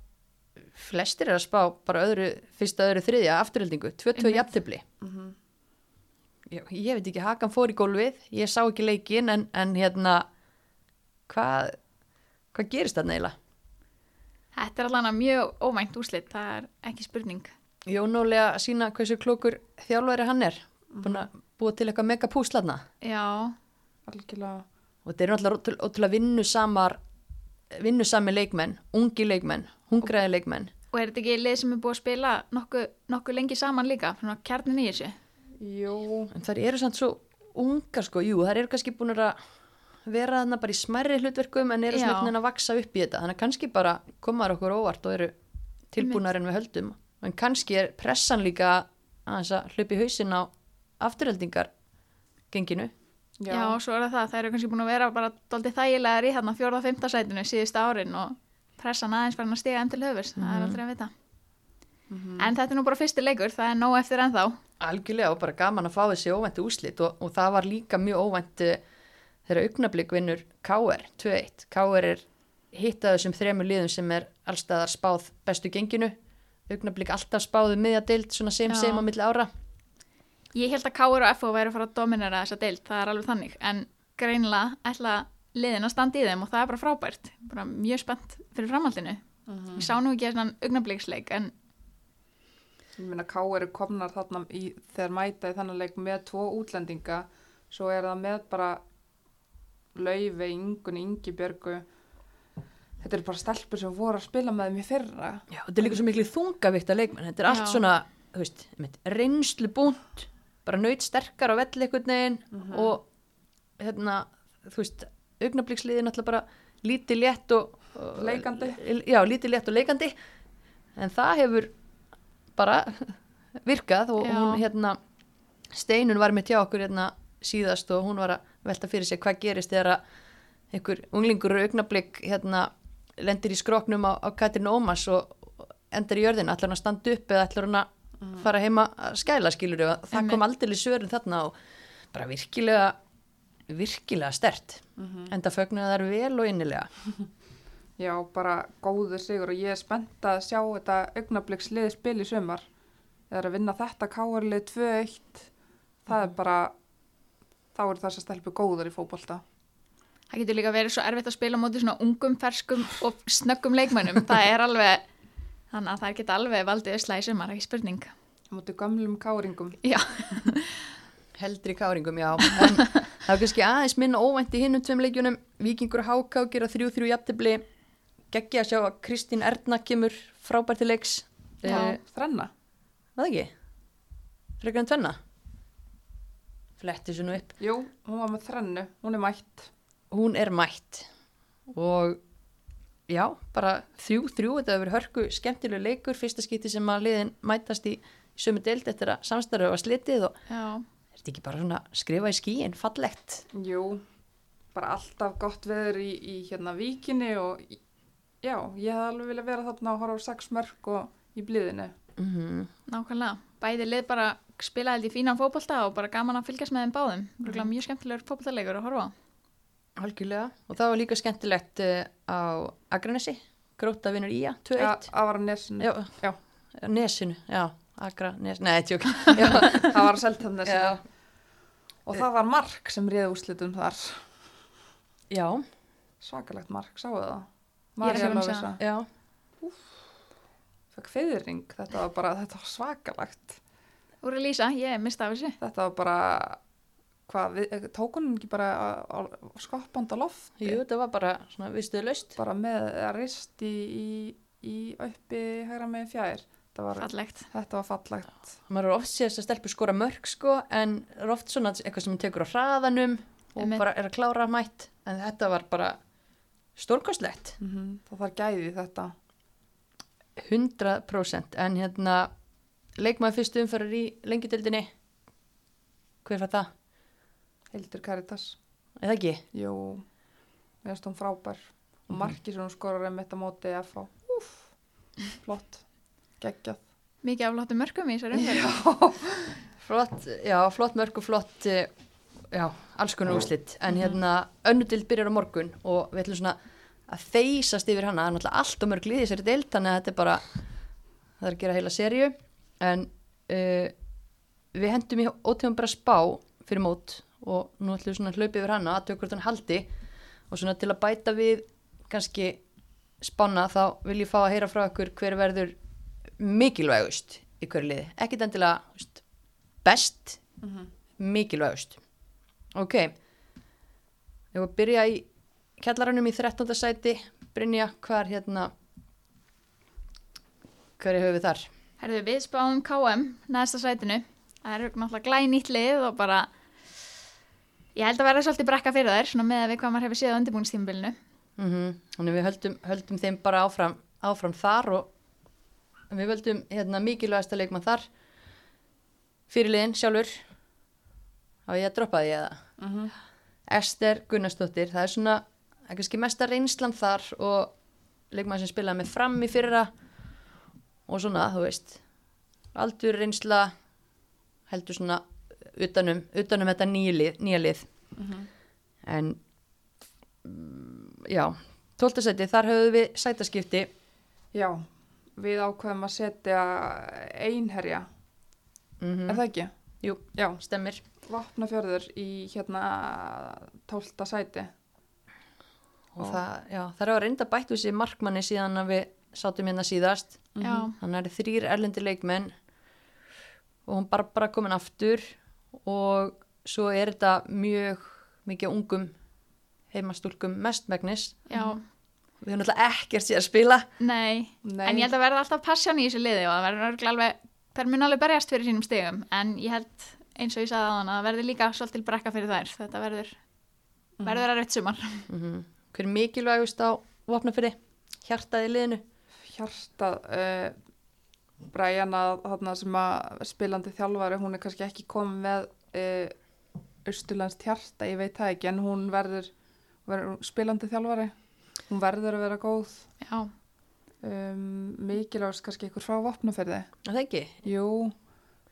flestir er að spá bara öðru, fyrsta, öðru, þriðja afturheldingu, 2-2 Einmitt. jafntefli. Ég, ég veit ekki, Hakan fór í gólfið. Ég sá ekki leikin en, en hérna hvað hvað gerist það neila? Þetta er alveg mjög óvænt úslit, það er ekki spurning. Jón Óli að sína hversu klókur þjálfæri hann er búin að búa til eitthvað mega púslarna Já, algjörlega og þetta eru náttúrulega ótrúlega vinnusamar vinnusami leikmenn, ungi leikmenn hungraði leikmenn og er þetta ekki lið sem er búið að spila nokkuð nokku lengi saman líka, svona kjarnin í þessu? Jú, en það eru samt svo ungar sko, jú, það eru kannski búin að vera þarna bara í smærri hlutverkum en eru Já. svona einhvern veginn að vaksa upp í þetta þannig að kannski bara komaður okkur óvart og eru tilbúnar en við höldum en kannski er pressan líka aðeins að hlaupa í hausinn á afturheldingar genginu Já, og svo er það það, það eru kannski búin að vera bara doldið þægilegar í hérna fjórða og fymta sætinu síðust árin og pressan aðeins farin að stiga enn til höfus, það er aldrei að vita. En þetta er nú bara fyrsti leikur, það er nóg eftir ennþá. algjörlega og bara gaman að fá þessi óvænti úslit og, og það var líka mjög óvænt eh, þegar augnablík vinnur KR 2-1, KR er hittað þessum þremur liðum sem er allstaðar spáð bestu genginu. Augnablík alltaf spáðu miðjadild svona sem Já. sem á milli ára. Ég held að Káur og FO væri að fara að dominera þessa deild, það er alveg þannig, en greinilega ætla liðin að standa í þeim og það er bara frábært, bara mjög spennt fyrir framhaldinu. Ég sá nú ekki svona augnabliksleik, en ég meina K eru komnar þarna í, þegar mæta í þannig leik með tvo útlendinga svo er það með bara Laufi, Ingun, Ingibjörgu þetta eru bara stelpur sem voru að spila með í fyrra Já, þetta er líka svo miklu þungavíkta leikmenn þetta er allt Já. svona, þú veist, reynslu búnt, bara nöyt sterkar á velli einhvern veginn og hérna, þú veist augnablíksliðin alltaf bara lítið létt og Leikandi. já, lítið létt og leikandi en það hefur bara virkað og Já. hún hérna Steinun var með tjá okkur hérna síðast og hún var að velta fyrir sig hvað gerist þegar að einhver unglingur augnablík hérna lendir í skroknum á, á Katrin Ómas og endar í jörðin, ætlar hann að standa upp eða ætlar hann að fara heima að skæla skilur og það kom aldrei í svörin þarna og bara virkilega virkilega stert enda fögnuðu þær vel og innilega. Já, bara góður sigur og ég er spennt að sjá þetta augnablikkslið spil í sumar. Eða að vinna þetta K-lið 2-1 það er bara þá eru þess að stelpu góður í fótbolta. Það getur líka verið svo erfitt að spila móti svona ungum, ferskum og snöggum leikmönnum. það er alveg, þannig að það geta alveg valdið ösla í sumar, ekki spurning. á móti gömlum káringum. Já, heldri káringum, já. En það var kannski aðeins minna óvænt í hinnum tveim leikjunum, Víkingur og Háká gera þrjú þrjú jafntefli. Geggja að sjá að Kristín Erna kemur frábært til leiks. Já, Eh, þrenna? Það ekki? frekar en tvenna fletti svo nú upp. Jú, hún var með þrennu, hún er mætt. Hún er mætt. Og já, bara þrjú, þrjú, þetta hefur verið hörku skemmtilegu leikur, fyrsta skipti sem að liðin mætast í sömu deild eftir að samstarfið var slitið og já, er þetta ekki bara svona skrifa í skíin, fallegt. Jú, bara alltaf gott veður í, í hérna víkinni og já, ég hef alveg viljað vera þarna og horfa á sex mörg og í blíðinu mm nákvæmlega. Bæði lið bara spila held í fínan fótbolta og bara gaman að fylgjast með þeim báðum. Mm. Mjög skemmtilegur fótboltaleikur að horfa á. algjörlega, og það var líka skemmtilegt uh, á Agranesi gróta vinnur Ía, 2-1 Já, að var að nesinu já, Já. Nesinu, já, Agra, Nes, nei, tjók. Já, Það var að selta hann já, Og það var mark sem réði úrslitum þar. Já, Svakalegt mark, sáu það? Ég er Marja já. Fekk feðring, þetta var bara, þetta var svakalegt Úr að lýsa, ég mista af þessu. Þetta var bara Hvað, við, tók hún ekki bara skoppand á lofti Jú, þetta var bara svona vistuðu laust bara með að rist í, í, í uppi hægra með fjær þetta var, Fallegt. þetta var fallegt maður er oft séðast að stelpu skora mörg sko en er oft svona eitthvað sem tekur á hraðanum og Einmitt. bara er að klára mætt en þetta var bara stórkostlegt mm -hmm. það þarf gæði í þetta 100% en hérna leikmaður fyrstu umfærar í lengjudildinni hver var það? Hildur Karitas eða ekki? jú, við erum frábær. Og marki sem hún skorar um þetta móti FH Úf, flott, geggjað. Mikið afláttu mörgum í þessari umferð. flott, já, flott mörg og flott uh, já, alls konar úslit en hérna önnudild byrjar á morgun og við ætlum svona að þeysast yfir hana, það er náttúrulega allt og mörg liði sér dild, þannig að þetta er bara það er að gera heila seríu en uh, við hendum í ótegum bara spá fyrir mót og nú ætlum við svona að hlaupa yfir hana að tökur þann haldi. Og svona til að bæta við kannski spána þá vil ég fá að heyra frá okkur hver verður mikilvægust í hverju liði, ekkit endilega veist, best mikilvægust. Ok. Ég var að byrja í kjallaranum í 13. sæti. Brynja, hvað er hérna hverju höfum við þar? Herðu við spáum KM næsta sætinu. Það er náttúrulega glænýtt lið og bara ég held að vera svolítið brekka fyrir þær svona með að við hvað maður hefur séð á undirbúinstímbilinu. Mm Þannig við höldum, höldum þeim bara áfram, áfram þar og við höldum hérna, mikilvægasta leikmann þar fyrirliðin sjálfur á ég að droppa því eða Mhm. Ester Gunnarsdóttir, það er svona það er kannski mesta reynslan þar og leikmann sem spilaði með fram í fyrra og svona, þú veist aldur reynsla heldur svona utanum, utanum þetta nýja lið, nýja lið. en mm, já, tóltasæti þar höfum við sætaskipti Já, við ákveðum að setja einherja, mm er það ekki? Jú, Já, stemmir Vapnafjörður í hérna tólta sæti. og það, já, það er að reynda bætt úr sér markmanni síðan að við sátum hérna síðast. Já, hann er þrýr erlendi leikmenn og hún bara bara komin aftur og svo er þetta mjög mikið ungum heimastúlkum mestmægnis já, við höfum náttúrulega ekkert sér að spila. Nei. Nei. En ég held að verða alltaf passjón í þessu liði og það verður örugglega alveg, þær mun alveg berjast fyrir sínum stigum. En ég held eins og ég sagði á hann að það verður líka svolítil brekka fyrir þær. Þetta verður, verður að rautt sumar. mm hver er mikilvægust á vopnafyrði hjartaði liðinu Hjartað, uh, Brian að þarna sem að spilandi þjálfari, hún er kannski ekki komið með uh, austurlands hjarta, ég veit það ekki, en hún verður, verður spilandi þjálfari, hún verður að vera góð, Já, um, mikilvægast kannski ykkur frá vopnaferði. Er það ekki, Jú,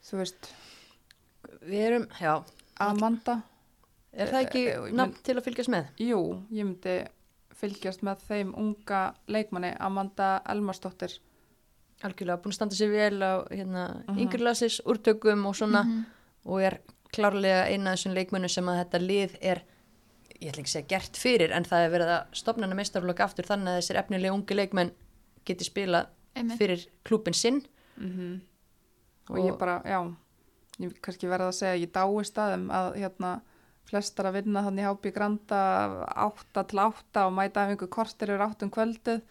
þú veist, við erum, já. Amanda, er það ekki Eh, eh, nafn til að fylgjast með? Jú, ég myndi fylgjast með þeim unga leikmanni, Amanda Elmarsdóttir. algjörlega búin að standa sér vel á hérna, Mhm. yngri lasis, úrtökum og svona Mhm. og er klárlega eina af þessum leikmönnum sem að þetta lið er ég ætla ekki að segja gert fyrir en það er verið að stopna hana meistarflokk aftur þannig að þessir efnilegi ungi leikmenn geti spilað einmitt. fyrir klúpin sinn Mm og, Og- ég bara, já ég kannski verða að segja að ég dái staðum að hérna flestar að vinna þannig hápi granda átta til átta og mæta af einhver kortir yfir áttum kvöldið.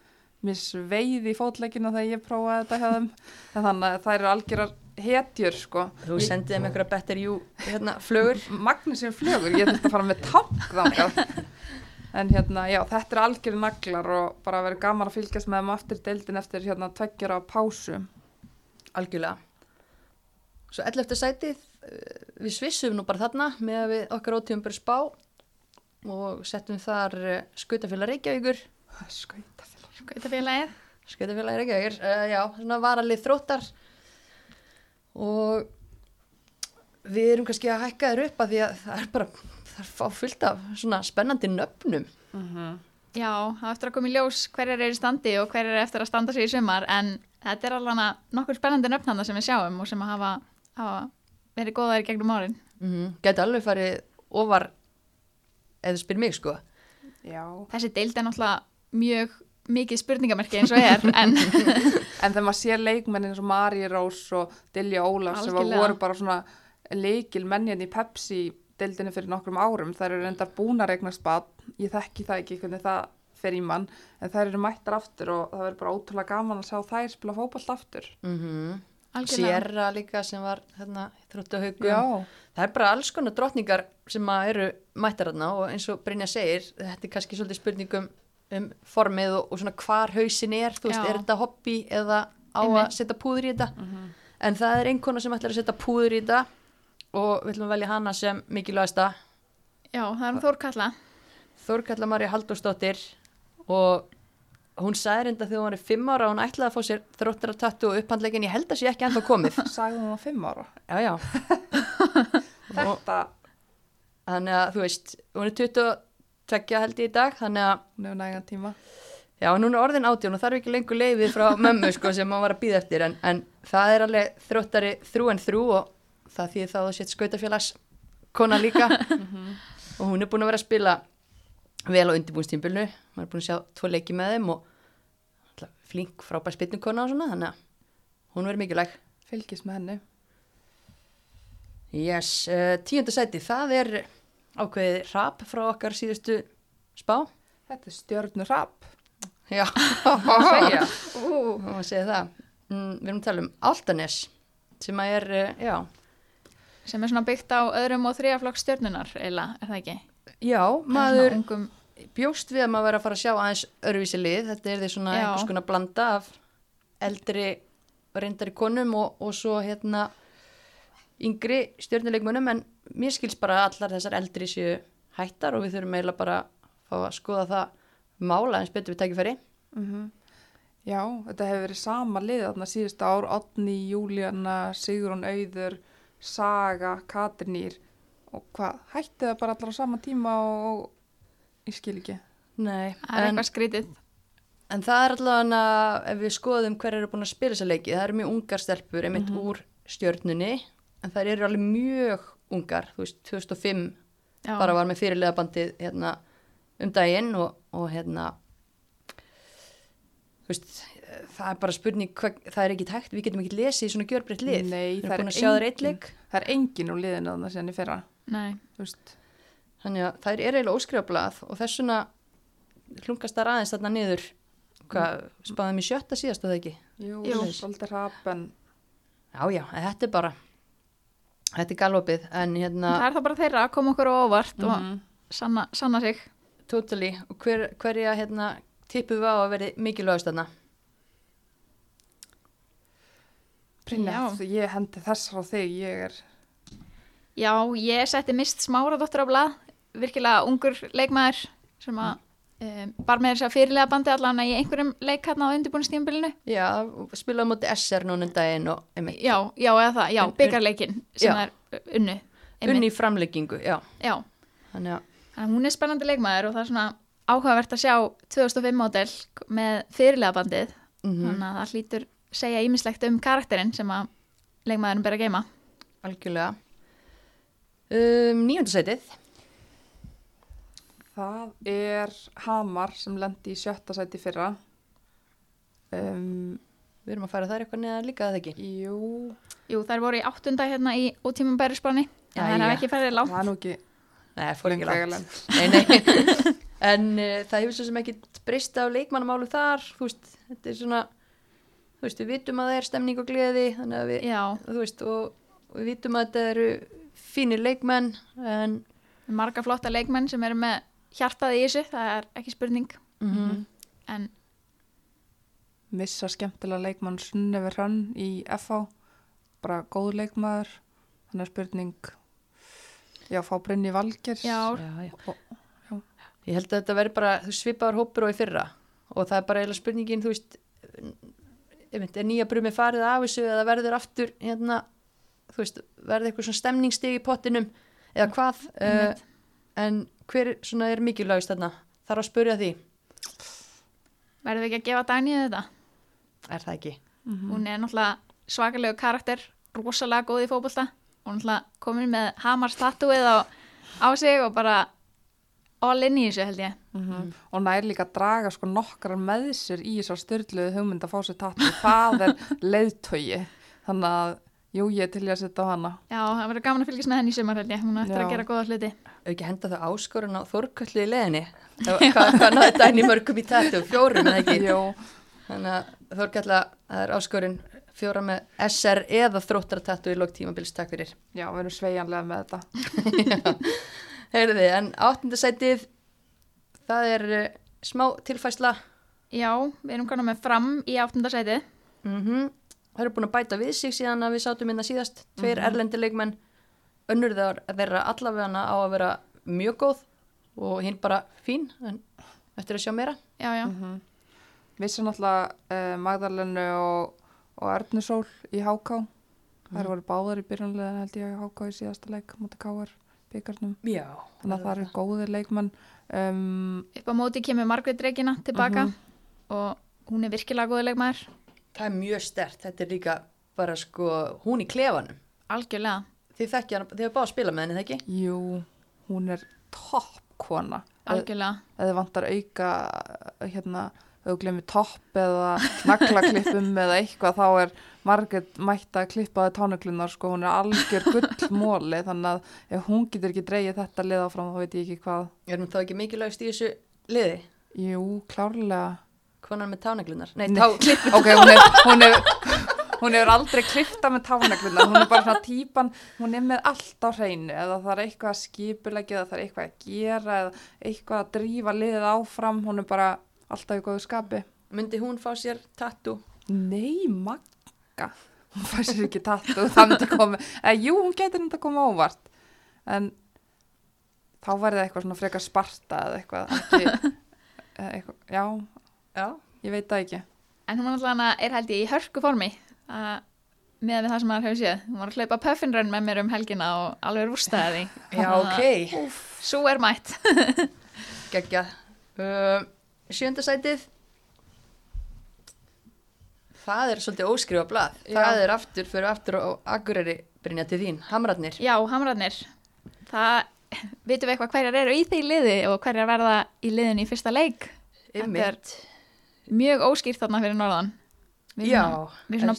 Mér sveiði í fótleikina þegar ég prófaði þetta hjá þeim. Þannig að það eru algjörar hetjur sko. Þú sendið þeim einhverja better you hérna, flögur. Magnus er flugur, ég þurfti að fara með tank en hérna, já, þetta er algjörði naglar og bara verið gaman að fylgjast með þeim aftur deildin eftir hérna tveggjara pásu. Algjörlega. Svo 11. sætið við svissum nú bara þarna með að við okkar ótíðum bara spá og settum þar skautafélag Reykjavíkur. Skautafélag. Skautafélagið. skautafélag Reykjavíkur uh, já, svona varalið þróttar. Og við erum kannski að hækka þér upp að því að það er bara það er fá fullt af svona spennandi nöfnum. Mm Já, það er eftir að koma í ljós hverjar eru í standi og hverjar eru eftir að standa sig í sumar en þetta er alveg nokkur spennandi nöfnanda sem við sjáum og sem að hafa, hafa verið góðar í gegnum árin. mm -hmm. geti alveg farið ofar eða spyr mig sko já Þessi deild er náttúrulega mjög mikið spurningamerki eins og er en En þegar maður sér leikmenn eins og Mari Rós og Dilja Ólafs sem voru bara svona leikil mennjan í Pepsi deildinni fyrir nokkrum árum, þær eru reyndar búin að regnast bad, ég þekki það ekki hvernig það fer í mann, en þær eru mættar aftur og það verður bara ótrúlega gaman að sjá þær spila fótballt aftur. mm algjörlega. Sierra líka sem var hérna, þróttahaugum Já, það er bara alls konar drottningar sem eru mættar þarna og eins og Brynja segir þetta er kannski svolítið spurningum um formið og, og svona hvar hausin er þú veist, Já. er þetta hobby eða á Einmitt. að setja púður í þetta en það er einhverna sem ætlar að setja púður í þetta og við ætlum að velja hana sem mikilvægasta Já, það er um Þórkalla. Þórkalla Marja Halldórsdóttir og hún sagði reynda þegar hún var fimm ára og hún ætlaði að fá sér þróttara tattu og upphandleikin, ég held að sé ekki ennþá komið. Sagði hún á fimm ára. já, já, Þetta, þannig að þú veist, hún er 22 held ég í dag, þannig að hún hefur nægan tíma. Já, núna er orðin átjón og þarf ekki lengur leiðið frá mömmu sko sem maður var að býða eftir. En, en það er alveg þróttari þrú en þrú og það því þá þú sett skautafélags kona líka. Og hún er búin að vera að spila vel á undirbúinstímbilnu, maður er búin að sjá tvo leiki með þeim og alltaf, flink frábær spilningkona og svona þannig að hún verður mikilvæg. fylgist með henni Yes, uh, tíunda sæti, það er ákveðið rap frá okkar síðustu spá. þetta er stjörnur rapp Já, að segja Ú, og að segja það. Mm, við erum að tala um Altanes sem að er, uh, já, sem er svona byggt á öðrum og þriðaflokk stjörnunar, eiginlega, er það ekki? Já, maður Ungum, bjóst við að maður verið að fara að sjá aðeins öruvísi lið, þetta er því svona Já. einhvers konar blanda af eldri reyndari konum og, og svo hérna yngri stjórnuleikmunum en mér skils bara að allar þessar eldri séu hættar og við þurfum eiginlega bara að skoða það mála eins betur við tækifæri Mhm. Já, þetta hefur verið sama lið þarna síðustu ár, Odni, Júlíana, Sigrun Auður, Saga, Katrinýr og hvað, hætti það bara allar á sama tíma og ég skil ekki. Nei, það er en, eitthvað skrítið. en það er allavega ef við skoðum hver eru búin að spila þessa leiki það eru mjög ungar stelpur einmitt úr stjörnunni en það eru alveg mjög ungar, þú veist, 2005 Já. bara var með fyrirlega bandið hérna, um daginn og, og hérna þú veist, það er bara spurning hva, það er ekki tækt, við getum ekki lesið í svona gjörbreytt lið, Nei, það er að það engin- Það er engin úr liðinu þarna síðan í fyrra, Nei, þú veist. Þannig að það er eiginlega óskrifblað og þessuna hlungast það aðeins þarna niður. Hvað, spáðum í sjötta síðast að það ekki? Jú, Jú. svolítið rapp en já, já, þetta er bara þetta er galopið, en hérna það er þá bara þeirra að koma okkur á óvart og Mhm. sanna, sanna sig. totally, og hver, hverja hérna tippum við á að verði mikilvægast þarna? Brynja, ég hendi þess á þig, ég er, Já, ég setti mist smáradóttur á blað, virkilega ungur leikmaður sem að um, var með þess að fyrirlega bandi allan í einhverjum leik hérna á undirbúinstímbilinu. já, spilaði móti SR núna um daginn og einmitt, Já, já, eða það, já, byggarleikin sem Já. er unnu. unni í framleggingu, já Já, þannig að, að hún er spennandi leikmaður og það er svona áhugavert að sjá 2005 módel með fyrirlega bandið. mm Þannig að það hlýtur segja ímislegt um karakterinn sem að leikmaðurinn ber að geima. algjörlega um, nýjöndasætið það er Hamar sem lendi í sjötta sæti í fyrra. Um, við erum að færa þær eitthvað neðan líka það ekki jú, Jú, þær voru í áttunda hérna í ótímum bærisbráni. En það er ekki færið langt. það er nú ekki Nei, fór ekki lengra langt. lent. Nei, nei. en uh, það hefur svo sem ekki breyst á leikmannamálu þar, þú veist, þetta er svona, þú veist, við vitum að það er stemning og gleði, þannig að við, Já, þú veist, og, og við vitum að þetta eru fínir leikmenn, en marga flotta leikmenn sem eru með hjartað í þessu, það er ekki spurning. mm En Missa skemmtilega leikmann Sunnefur Hrönn í FH, bara góð leikmaður, þannig er spurning, já, fá Brynni Valgers. já, já, já. Og- já. Ég held að þetta verður bara þú veist, svipaðar hópur og í fyrra og það er bara eiginlega spurningin, þú veist, er nýja brumi farið af þessu eða verður aftur, hérna, þú veist, verður eitthvað svona stemningsstig í pottinum eða hvað, uh, en hver svona er mikilvægist þarna? Þarf að spurja því, verðum við ekki að gefa Dagnið þetta? er það ekki? Mhm. Hún er náttúrulega svakalegu karakter, rosalega góð í fótbolta og náttúrulega komin með Hamars tattooið á, á sig og bara all in í þessu held ég. Mhm. Og nær líka að draga sko nokkrar með sér í þessar styrluðu hugmynd að fá sér tattu. Það er leiðtögi. Þannig að, jú, ég til ég að setja á hana. Já, það verður gaman að fylgjast með henni í sumar held ég, hún Já. að gera góða hluti. Ef ekki henda það áskorun á Þórköllu í leðinni? Hvað, hvað náði dæni mörgum í tættu? Fjórum eða ekki? Jú, Þannig að Þórkalla, það er áskorun fjóra með SR eða þróttaratattu í lók tímabils, takk fyrir. já, við erum sveigjanlega með þetta. Heyrðu þið, en áttundasætið, það er uh, smá tilfæsla. Já, við erum Mm Það eru búin að bæta við sig síðan að við sátum innan síðast. Tveir erlendi leikmenn, önnur þeir þeirra allavega á að vera mjög góð og hinn bara fín, en eftir að sjá meira. Já, já, Mm Vissi náttúrulega uh, Magdalenu og, og Ernu í HK. Þær voru báðar í byrjunlega held ég í HK í síðasta leik mútið Káar byggarnum. Já. Þannig að það eru góðir leikmann. Um, Upp á móti kemur Margrét Regina tilbaka Mhm. og hún er virkilega góður leikmaður. Það er mjög stert, þetta er líka bara sko, hún í klefanum. Algjörlega. Þið þekkja hana, þið hefur báð að spila með henni, það ekki? jú, hún er toppkona. Algjörlega. Ef þið vantar auka, hérna, þú glemir topp eða naglaklippum eða eitthvað, þá er Margrét mætt að klippa það tánuglunar, sko, hún er algjör gullmóli, þannig að ef hún getur ekki dreigið þetta lið áfram, þá veit ég ekki hvað. Er hún þá ekki mikilvægst í þessu liði? Jú, klárlega. Konan með tánaglunar? Nei, tá, klipp. Ok, hún er, hún er, hún hefur aldrei klifta með tánaglunar, hún er bara svona típan, hún er með allt á hreinu, eða það er eitthvað að skipulegja, eða það er eitthvað að gera, eða eitthvað að drífa liðið áfram, hún er bara alltaf í góðu skapi. Myndi hún fá sér tattoo? Nei, Magga, hún fær sér ekki tattu, eða jú, hún getur myndi að koma óvart, en þá verði eitthvað svona frekar sparta eða eitthvað, ekki, eða eitthvað, já, Já. ég veit það ekki. En hún alltaf er held ég í hörku formi að með það sem maður hefur séð. Hún var að hlaupa puffinrun með mér um helgina og alveg rústaði því. Já, ok. Svo er mætt. Gekkja. Uh, sjönda sætið. Það er svolítið óskrifa blað. Já. Það er aftur, fyrir aftur á Akureyri Brynja til þín. Hamratnir. Já, hamrarnir. Það, vitum við eitthvað hverjar eru í því liði og hverjar verða í liðinu í fyrsta leik? Einmitt. Mjög óskýrt þarna fyrir norðan. Við Já. svona- við svona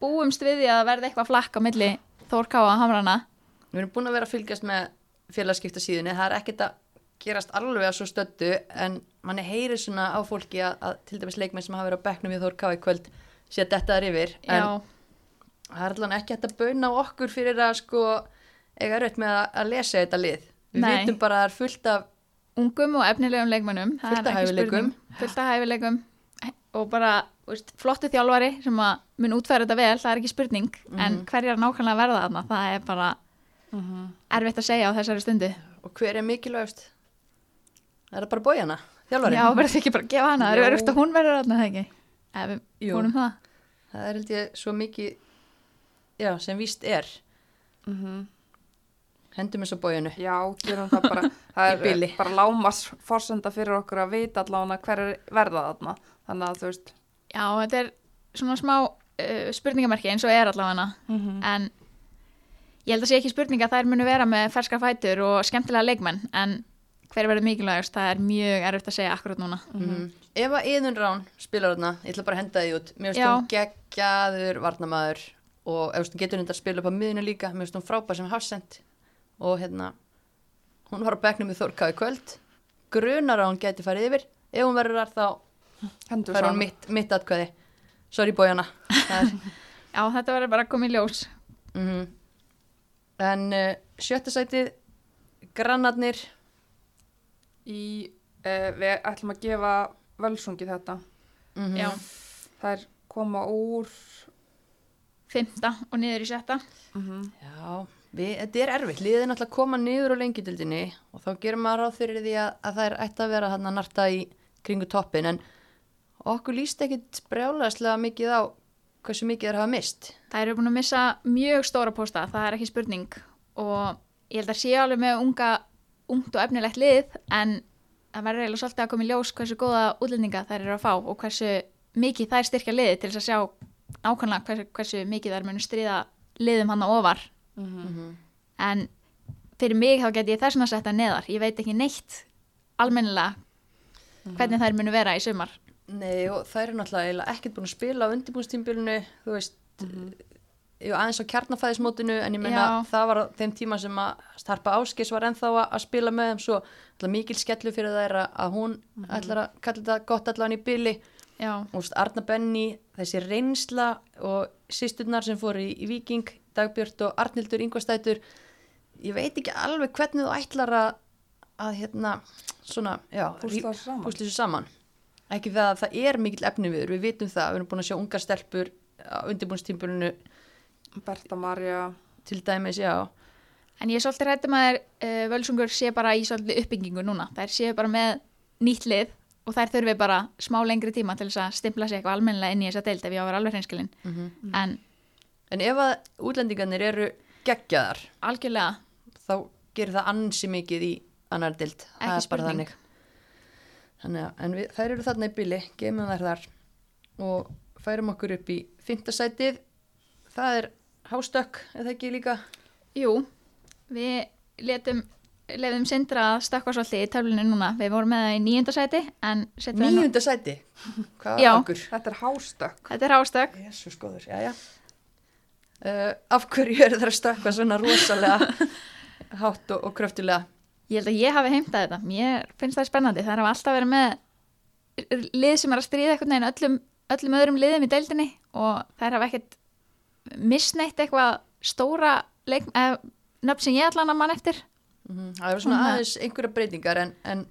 búumst við því að það verði eitthvað flakk á milli Þórká og hamrana. Við erum búin að vera að fylgjast með félagskipta síðunni. Það er ekkert að gerast alveg að svo stöddu en manni heyri svona á fólki að, að til dæmis leikmenn sem hafa verið á bekknum við Þór Ká í kvöld sé að þetta er yfir. En Já, það er allan ekki hægt að bauna á okkur fyrir að sko eiga raut með að, að lesa þetta lið. Við vitum bara að það er fullt af ungum og efnilegum er Fullt af hæfileikum. Og bara veist, flottu þjálfari sem að mun útfæra þetta vel, það er ekki spurning. En Mhm. hverjar nákvæmlega verða þarna, það er bara erfitt að segja á þessari stundu. og hver er mikilvægst? Það er bara bójana, þjálfari. Já, verður ekki bara að gefa hana, það Jú. er verður að hún verður þarna, það ekki? Ef við vonum það. Það er held ég svo mikið, já, sem víst er. Mm Hendum þessu bójanu. Já, gerum það bara, það er bara lámas forsenda fyrir okkur að vita allavega hver er verða þarna. Þannig að þú veist, Já, þetta er svona smá uh, spurningamerki eins og er allavega mm en ég held að sé ekki spurning að þær munu vera með ferska fætur og skemmtilega leikmenn en hver verður mikilvægast, það er mjög erfitt að segja akkurat núna. Mm. Ef að Iðun Rán spilar þarna, ég ætla bara að henda því út. Mér finnst hún geggjaður varnamaður og ef þú getur hún að spila upp á miðinu líka, mér finnst hún frábær sem hafsend og hérna, hún var á Þórká í kvöld. Grunar að hún geti farið yfir. Ef hún verður þar þá hendur fær hún mitt, mitt atkvæði. Sorry bójana. Það er, Já, þetta verður bara í ljós. mm En uh, sjötta sætið, grannarnir, Í, uh, við ætlum að gefa völsungi þetta. mm Já, Þær koma úr, fymta og niður í sjötta. mm Já, við, þetta er erfitt. Liðið er náttúrulega að koma niður á lengjutildinni og þá gerum maður ráð fyrir því að, að það er ætti að vera hann að narta í kringu toppin en okkur líst ekkit brjálæðslega mikið á hversu mikið þeir hafa mist. Það eru búin að missa mjög stóra pósta, það er ekki spurning og ég held að sé alveg með unga, ungt og efnilegt lið en það verður eiginlega svolítið að koma í ljós hversu góða útlendinga þær eru að fá og hversu mikið þær styrkja liði til þess að sjá nákvæmlega hversu, hversu mikið þær munu stríða liðum hann á ofar en fyrir mig þá get ég þessum að setja neðar. Ég veit ekki neitt almennilega hvernig þær munu vera í sumar. Nei og það eru náttúrulega ekkert búin að spila á undirbúnstímbilinu, þú veist, ég var aðeins á kjarnafæðismótinu en ég meina Já. það var þeim tíma sem að Starpa Áskis var ennþá að, spila með þeim svo mikil skellu fyrir þær að, hún ætlar að kalla þetta gott allan í bili. Já, og Arna Benny, þessi reynsla og sýsturnar sem fóru í, í Viking, Dagbjörn og Arnildur Ingvastætur, ég veit ekki alveg hvernig þú ætlar að, að hérna, svona, já, Púsla þessu saman. Ekki það að það er mikill efni við, við vitum það, við erum búin að sjá ungar stelpur á undirbúinstímpulinu Berta Marja, til dæmis, já. En ég er svolítið rættum að uh, völsungur sé bara í svolítið uppbyggingu núna. Þær séu bara með nýtt lið og þær þurfi bara smá lengri tíma til þess að stimpla sig eitthvað almennilega inn í þessa deild ef ég á að vera alveg hreinskilin. Mm En En ef að útlendingarnir eru geggjaðar, algjörlega, þá gerir það ansi mikið í annar dild, það Ekki er bara spurning. þannig þannig að, en við, þær eru þarna í bili geymum þær þar og færum okkur upp í fimmtasætið það er hástökk eða ekki líka Jú, við letum lefðum Sindra að stökkva svolítið í töflunni núna. Við vorum með það í við nú- níunda sæti hvað okkur? Þetta er hástökk. Þetta er hástökk. Jésus góður, já já uh, af hverju eru þær að stökkva svona rosalega hátt og, og kröftulega Ég held að ég hafi heimtað þetta. Mér finnst það spennandi. Það hafa alltaf verið með lið sem er að stríða einhvern veginn öllum, öllum öðrum liðum í deildinni og þær hafa ekkert misneitt eitthvað stóra leik, eh, nöfn sem ég allan að mann eftir. Mhm, Það eru svona Svona- aðeins einhverja breytingar en, en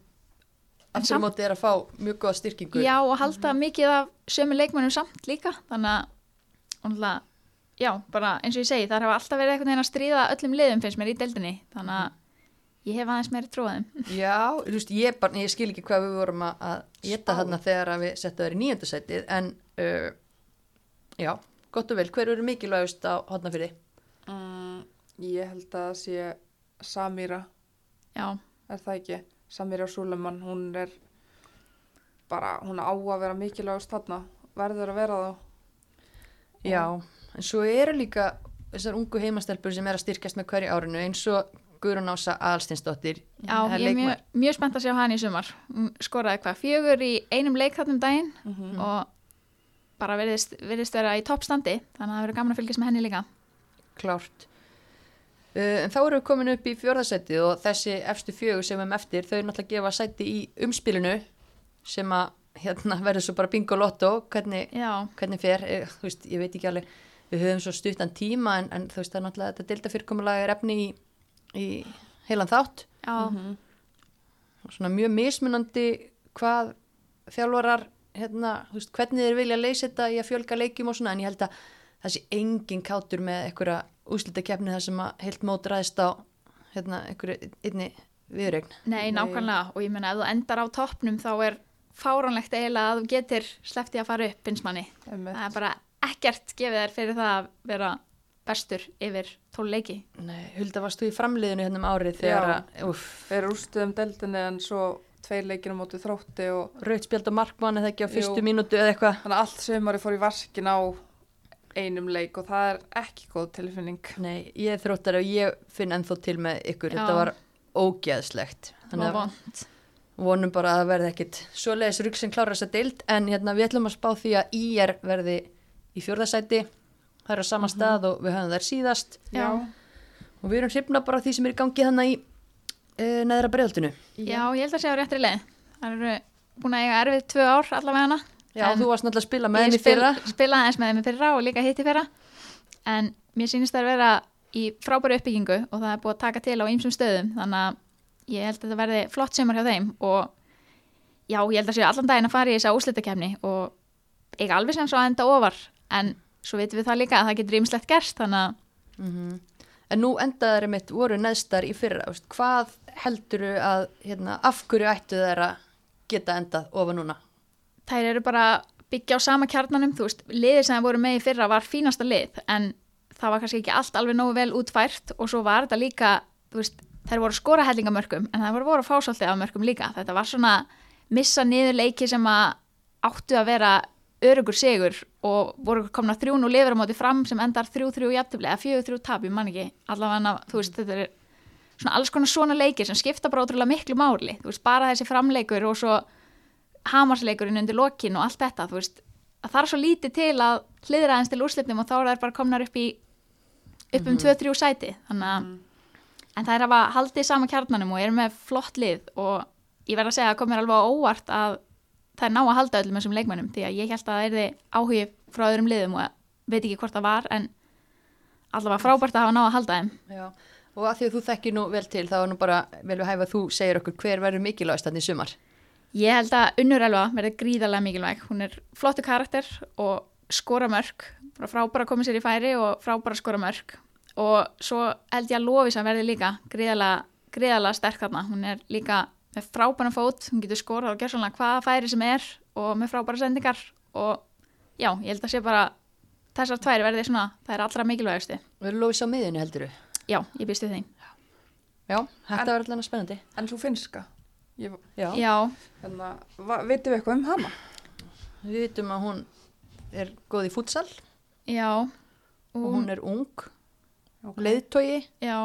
aftur samt- á móti er að fá mjög góða styrkingu. Já, og halda mikið af sömu leikmennum samt líka. Þannig að, já, bara eins og ég segi, þar hafa alltaf verið einhvern veginn að stríða öllum liðum finnst mér í deildinni. Þannig að ég hef aðeins meiri trúaðum. Já, þú veist, ég, bara, ég skil ekki hvað við vorum að, að geta þarna þegar við settum þær í nýjöndasætið en uh, já, gott og vel, hver eru mikilvægust á hotnafyrði? Mm, ég held að það sé Samíra, Já, er það ekki? Samíra Súleman, hún er bara, hún á að vera mikilvægust þarna, verður að vera þá. Já, en svo eru líka þessar ungu heimastelpur sem er að styrkjast með hverju árinu eins og Guðrún Ása Aðalstinsdóttir já ég er mjög, mjög spennt að sjá hann í sumar. Hún skoraði hvað, fjögur í einum leik þarna um daginn Mm og bara verðist, verðist vera í toppstandi. Þannig að það verður gaman að fylgjast með henni líka. klárt uh, en þá erum við komin upp í fjórðasætið og þessi efstu fjögur sem við erum eftir þau náttúrulega gefa sæti í umspilinu sem að hérna verður svo bara bingo lotto hvernig, hvernig fer, eh, þú veist, ég veit ekki alveg við höfum svo stuttan tíma en, en þú veist það er náttúrulega þetta delta fyrirkomulega er efni í, í heilan þátt já, Mhm. og svona mjög mismunandi hvað þjálfarar hérna, þú veist, hvernig þeir vilja leysa þetta í að fjölga leikjum og svona en ég held að það sé engin kátur með einhverja úslitakefni þar sem að heilt mót ræðist á hérna, einhverju einni viðregn. Nei, Nei. nákvæmlega og ég meina ef þú endar á toppnum þá er fáránlegt eiginlega að þú getur sleppti að fara upp pinsmanni. Einmitt. Það er bara ekkert gefið þér fyrir það að vera bestur yfir tól leiki. Nei, Hulda varst þú í framliðinu hérna um árið þegar Já. að, uff, Er úrstöðum deildinni en svo tveir leikir á móti þrótti og rautspjald og markmann eða ekki á fyrstu Jú. mínútu eða eitthvað. þannig að allt sömari fór í vaskin á einum leik og það er ekki góð tilfinning. Nei, ég þróttari og ég finn ennþá til með ykkur, Já. þetta var ógeðslegt. Þannig og að vond. Vonum bara að það verði ekkit svoleiðis rugg sem klára þessa deild en hérna við ætlum að spá því að IR verði í fjórðasæti það er á sama stað og við höfum þær síðast Já. og við erum hrifna bara því sem er í gangi þannig í uh, neðra bregðaldinu Já, ég held að sé á réttri leið. Það eru búin að eiga erfið tvö ár allavega hana. Já, En þú varst náttúrulega að spila með henni fyrra spilaði aðeins með í fyrra og líka hitti fyrra. En mér sýnist það að vera í frábæru uppbyggingu og það er búið að taka til á ýmsum stöðum. Þannig að ég held að þetta verði flott sumar hjá þeim og já, ég held að sé allan daginn að fara í þessa úslitakefni og eiga alveg sem svo að enda ofar. En svo veitum við það líka að það getur ýmislegt gerst þannig að Mhm. En nú endaðar mitt voru neðstar í fyrra veist, hvað helduru að hérna, af hverju ættu að geta endað ofa núna? þær eru bara byggja á sama kjarnanum, þú veist, liðið sem það voru með í fyrra var fínasta lið, en það var kannski ekki allt alveg nógu vel útfært og svo var þetta líka, þú veist, þær voru að skora hellingamörkum, en það voru að fá svolítið af mörkum líka, þetta var svona missa niður leiki sem að áttu að vera örugur sigur og voru komna þrjún og lifur á móti fram sem endar þrjú þrjú jafntöfli eða fjögur þrjú tap, ég man ekki. Allavega, þú veist, þetta er svona alls konar svona leikir sem skipta bara ótrúlega miklu máli, þú veist, bara þessi framleikur og svo hamarsleikurinn undir lokin og allt þetta, þú veist, að það er svo lítið til að hliðra aðeins til úrslitum og þá er það bara komnar upp í upp um 2-3 sæti, þannig að en það er að haldið sama kjarnanum og er með flott lið og ég verð að segja að komir alveg óvart að það er ná að halda öllum þessum leikmennum því að ég held að það er þið áhugi frá öðrum liðum og veit ekki hvort það var en allavega frábært að hafa ná að halda þeim Já. Og að því að þú þekkir nú vel til þá er nú bara vel við hæfa að þú segir okkur hver verður mikilvægst þannig sumar. Ég held að Unnur Elva verði gríðarlega mikilvæg. Hún er flottu karakter og skora mörg. Frábæra að koma sér í færi og frábæra skora mörg. Og svo held ég að Lofisa verði líka gríðarlega sterk þarna. Hún er líka með frábæra fót. Hún getur skorað og gerð svona hvaða færi sem er og með frábæra sendingar. Og já, ég held að sé bara þessar tvær verði svona, það er allra mikilvægusti. Verður lofis á miðinu helduru? Já, ég býst við þeim. Já, þetta var allavega spennandi. En svo finska, ég, Já. Já, hérna, va- vitum við eitthvað um hana? Við vitum að hún er góð í fútsal já. og hún er ung, Ok. leiðtogi, Já,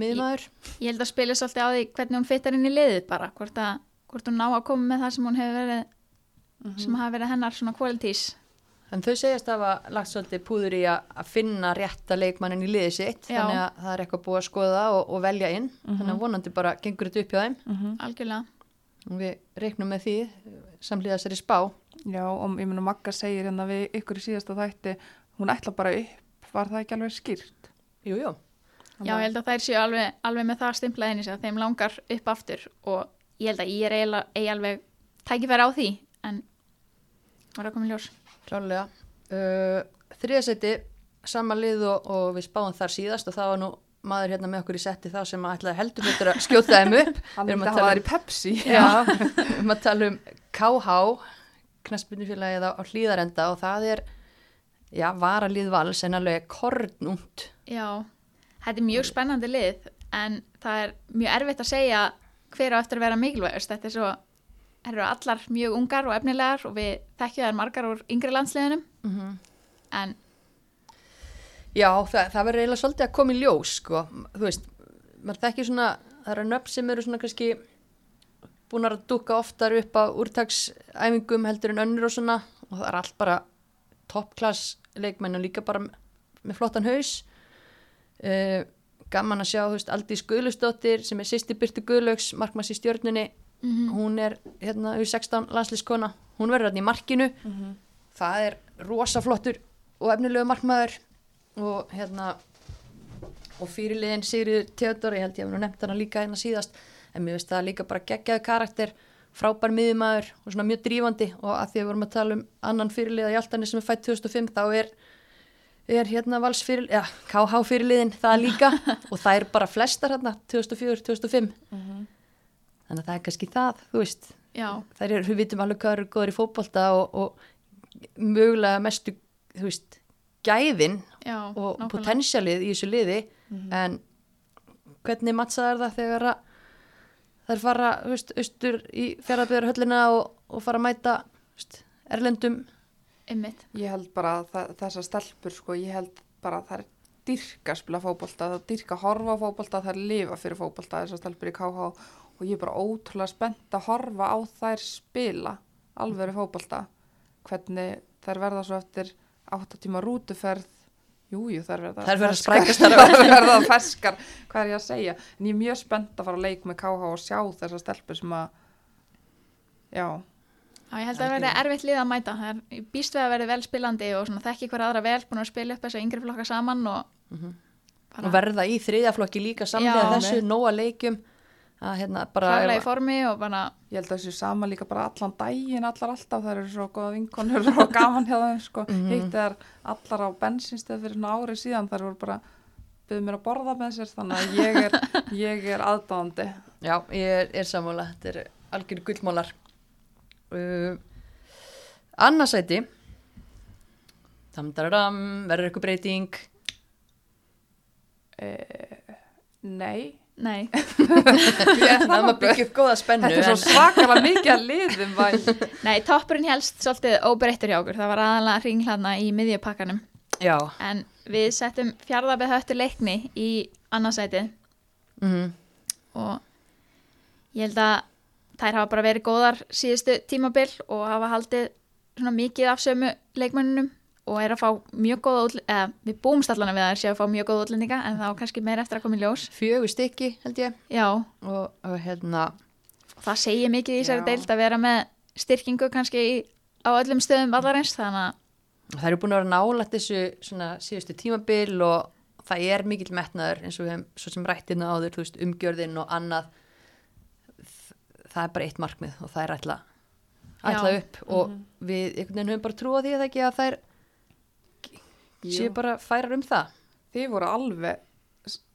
miðmaður. ég held að spila svolítið á því hvernig hún fittar inn í liðið bara, hvort, að, hvort hún ná að koma með það sem hún hefur verið, sem hafa verið hennar svona qualities. En þau segjast að hafa lagt svolítið púður í að að finna rétta leikmannin í liðið sitt. Já. Þannig að það er eitthvað búið að skoða og, og velja inn. Þannig að vonandi bara gengur þetta upp hjá þeim. Mhm. Algjörlega. Og við reiknum með því samlega þessari spá. Já, og ég meina Magga segir hérna við ykkur í síðasta þætti, hún ætla bara upp, var það ekki alveg skýrt? Jú, jú. Já, ég held að þær séu alveg, alveg með það stimplað inn í sig að þeim langar upp aftur og ég held að ég er eiginlega eigi alveg tækifæri á því en var að koma í ljós. Klálega. Uh, Þriðasetti, sama lið og, og við spáum þar síðast og það var nú maður hérna með okkur í setti þá sem ætlaði heldur betur að skjóta þeim upp. Erum myndi að hafa tala þær um- í Pepsi. Já, við erum að tala um KH, knaspinu á hlýðarenda og það er, já, varalið vals en alveg kornúnt. Já, þetta er mjög spennandi lið en það er mjög erfitt að segja hver á eftir að vera mikilvægust. Þetta er svo, það eru allar mjög ungar og efnilegar og við þekkjum þær margar úr yngri landsliðunum Mm en Já, það, það verður eiginlega svolítið að koma í ljós, sko. Þú veist, maður þekkir svona, það eru nöfn sem eru svona kannski búin að dúka oftar upp á úrtaksæfingum heldur en önnur og svona og það er allt bara toppklass leikmenn og líka bara með flottan haus. Uh, gaman að sjá, þú veist, Aldís Guðlustóttir sem er sýsti Byrtu Guðlaugs, markmanns í stjörnunni, hún er hérna U16 landslískona, hún verður hérna í markinu, það er rosaflottur og efnilegu markmaður. Og hérna og fyrirliðin Sigriður Theodor ég held ég hef nú nefnt hana líka hérna síðast en mér veist það líka bara geggjaði karakter frábær miðumæður og svona mjög drífandi og að því að við vorum að tala um annan fyrirlið að Hjaltani sem er fætt 2005 þá er, er hérna vals fyrir, ja, KH fyrirliðin það líka og það er bara flestar hérna 2004-2005 þannig að það er kannski það, þú veist. Já, þær eru, við vitum alveg hvað eru góður í fótbolta og, og mögulega mestu, þú veist, gæðin já, og potensialið í þessu liði. En hvernig mattsaðar það þegar að þær fara, þú veist, austur í fjaraðbjörðarhöllina og, og fara að mæta, veist, erlendum. Einmitt. Ég held bara að það- þessar stelpur, sko, ég held bara að það er dyrka að spila fótbolta, það er dyrka að horfa á fótbolta, það er lifa fyrir fótbolta þessar stelpur í KH og ég er bara ótrúlega spennt að horfa á þær spila alveg fótbolta. Hvernig þær verða svo eftir 8 tíma rútuferð Jú, jú, þær verða Þær verða ferskar. sprækastar á Þær verða ferskar, hvað er ég að segja? En ég er mjög spennt að fara að leik með KH og sjá þessar stelpur sem að já, Já, ég held að það verði erfitt lið að mæta. Það er býst við að verði vel spilandi og svona þekki hver aðra vel, búin að spila upp þessu yngri flokka saman og bara og verða í þriðjaflokki líka samlega þessu, nóa leikjum að hérna bara klálega í formi og bara, Ég held að þessu sama líka bara allan daginn, allar alltaf, það eru svo góða vinkonur og gaman hjá þeim, sko. Mhm. Hitt er allar á bensinstöð fyrir svona ári síðan, þar voru bara byggðu mér að borða með sér, þannig að ég er, ég er aðdáðandi. Já, ég er, er sammála, þetta er algjör gullmólar. Uh, Annarsæti, tamdararam, verður eitthvað breyting? Nei, nei, Við ætlum að byggja upp góða spennu. þetta er svo svakalega mikið að liðum, væl. nei, toppurinn helst svolítið óbreyttur hjá okkur. Það var aðalega ringlaðna í miðjupakkanum. Já, En við settum fjárðabið höttu leikni í annarsætið mm og ég held að þær hafa bara verið góðar síðustu tímabil og hafa haldið svona mikið af sömu leikmönnunum og er að fá mjög góða útlendinga, eða við búumst allan að við þær séu að fá mjög góða útlendinga en þá kannski meira eftir að koma í ljós. fjögur stykki held ég og, og hérna, það segir mikið í þessari deild að vera með styrkingu kannski í, á öllum stöðum vallarins þannig að það eru búin að vera nálægt þessu svona síðustu tímabil og það er mikill metnaður eins og við svo sem rættina áður, þú veist, umgjörðin og annað. Það er bara eitt markmið og það er ætla, ætla Já. upp og við einhvern veginn höfum bara trúa því að það ekki að þær séu bara færar um það. Þið voru alveg,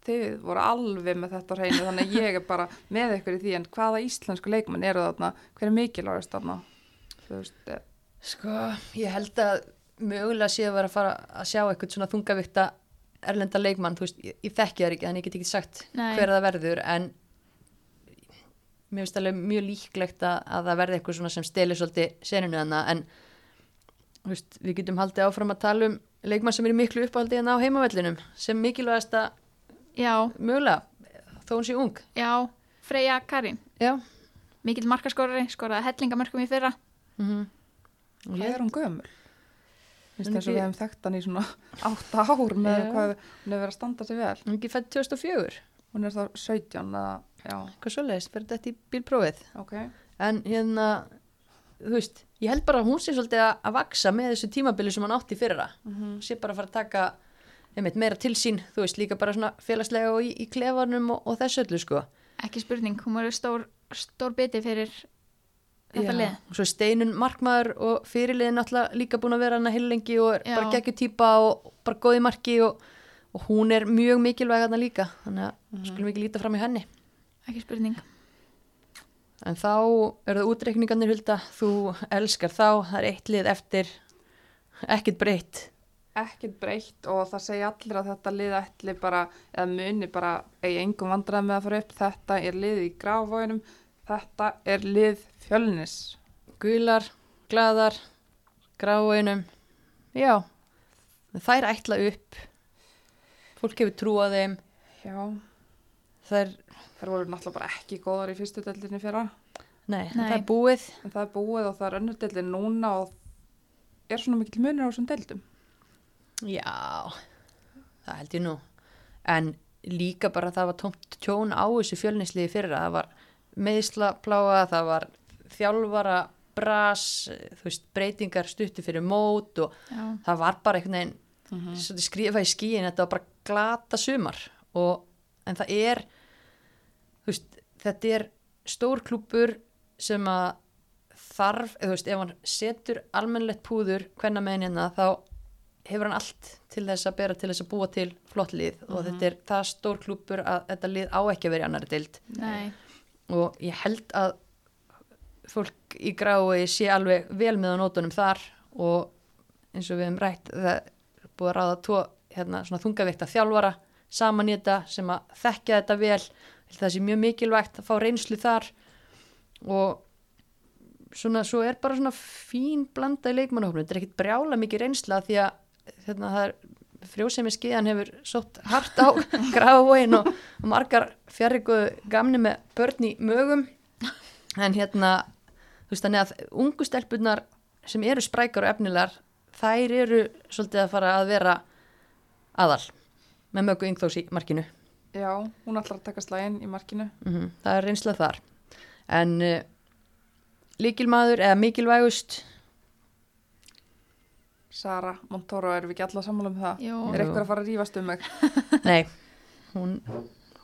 þið voru alveg með þetta hreinu, þannig að ég er bara með ykkur í því, en hvaða íslensku leikmenn eru þarna, hver er mikilvægast þarna? Eh, Sko, ég held að mögulega sé að vera að fara að sjá eitthvað svona þungavíkta erlenda leikmann, þú veist, ég, ég þekki það ekki þannig ég get ekki sagt Nei. hver það verður en mér finnst alveg mjög líklegt að, að það verði eitthvað svona sem steli svolítið seninu þannig en veist, við getum haldið áfram að tala um leikmann sem er miklu uppáldi en á heimavellinum sem mikilvægasta Já, mögulega þó hún sé ung. Já, Freyja Karin já. Mikill markaskorari, skoraði hellingamörkum í fyrra. Mm Hvað er hún Hún er eins og við hefum þekkt hann í svona átta ár með Já. hvað hún hefur verið að standa sig vel. hún er ekki fætt 2004 Hún er þá 17 eða, já, hvað svoleiðis, verður þetta í bílprófið. Ok. en hérna þú veist, ég held bara að hún sé svolítið að, að vaksa með þessu tímabili sem hann átti í fyrra. Mm sé bara að fara að taka einmitt, meira til sín, þú veist, líka bara svona félagslega og í, í klefanum og, og þessu öllu sko. Ekki spurning, hún var stór, stór biti fyrir þetta lið. og svo Steinun markmaður og fyrirliðin náttúrulega líka búin að vera hann að heilengi og er Já. bara geggjur típa og bara góði marki og, og hún er mjög mikilvæg hann líka þannig að Mhm. skulum ekki líta fram í henni. Ekki spurning en þá eru það útreikningarnir hulda. Þú elskar þá, það er eitt lið eftir. Ekkert breytt. Ekkert breytt og það segja allir að þetta lið ætli bara, eða muni bara eigi engum vandrað með að fara upp. Þetta er lið í gráfóinum, þetta er lið fjölnis. gular, gladar gráinum já, þær ætla upp. Fólk hefur trú á þeim. Já, þær, þær voru náttúrulega bara ekki góðar í fyrstu deildinni fyrra. nei, Nei. það er búið En það er búið og það er önnur deildin núna og er svona mikil munir á þessum deildum. Já, það held ég nú. En líka bara það var tómt tjón á þessu fjölnisliði fyrra. Það var meðslapláa, það var þjálfara, bras, þú veist, breytingar stutti fyrir mót og já, það var bara einhvern veginn Mm svolítið skrifa í skíin, þetta var bara glata sumar og en það er þetta er stór klúpur sem að þarf, eða þú veist, ef hann setur almennlegt púður hvenna megin hérna þá hefur hann allt til þess að bera til þess að búa til flott lið. Og þetta er það stór klúpur að þetta lið á ekki að vera í annari dild nei. Og ég held að fólk í grái sé alveg vel með á nótunum þar og eins og við hefum rætt það er búið að ráða tvo hérna, þungavíkta þjálfara saman í þetta sem að þekkja þetta vel það sé mjög mikilvægt að fá reynslu þar og svona svo er bara svona fín blanda í leikmannahófnum, þetta er ekkit brjála mikið reynsla því að hérna, það er frjósemi skeiðan hefur sótt hart á gráfóin og, og margar fjarrikuðu gamni með börn í mögum. En hérna þú veist þannig að ungu stelpunar sem eru sprækar og efnilegar þær eru svolítið að fara að vera aðal með mögu yngþós í markinu Já, hún ætlar að taka slægin í markinu. mm það er reynsla þar en uh, líkilmaður eða mikilvægust Sara Montoro, erum við ekki alla sammála um það? Jú. Er eitthvað að fara að rífast um mig? nei, hún,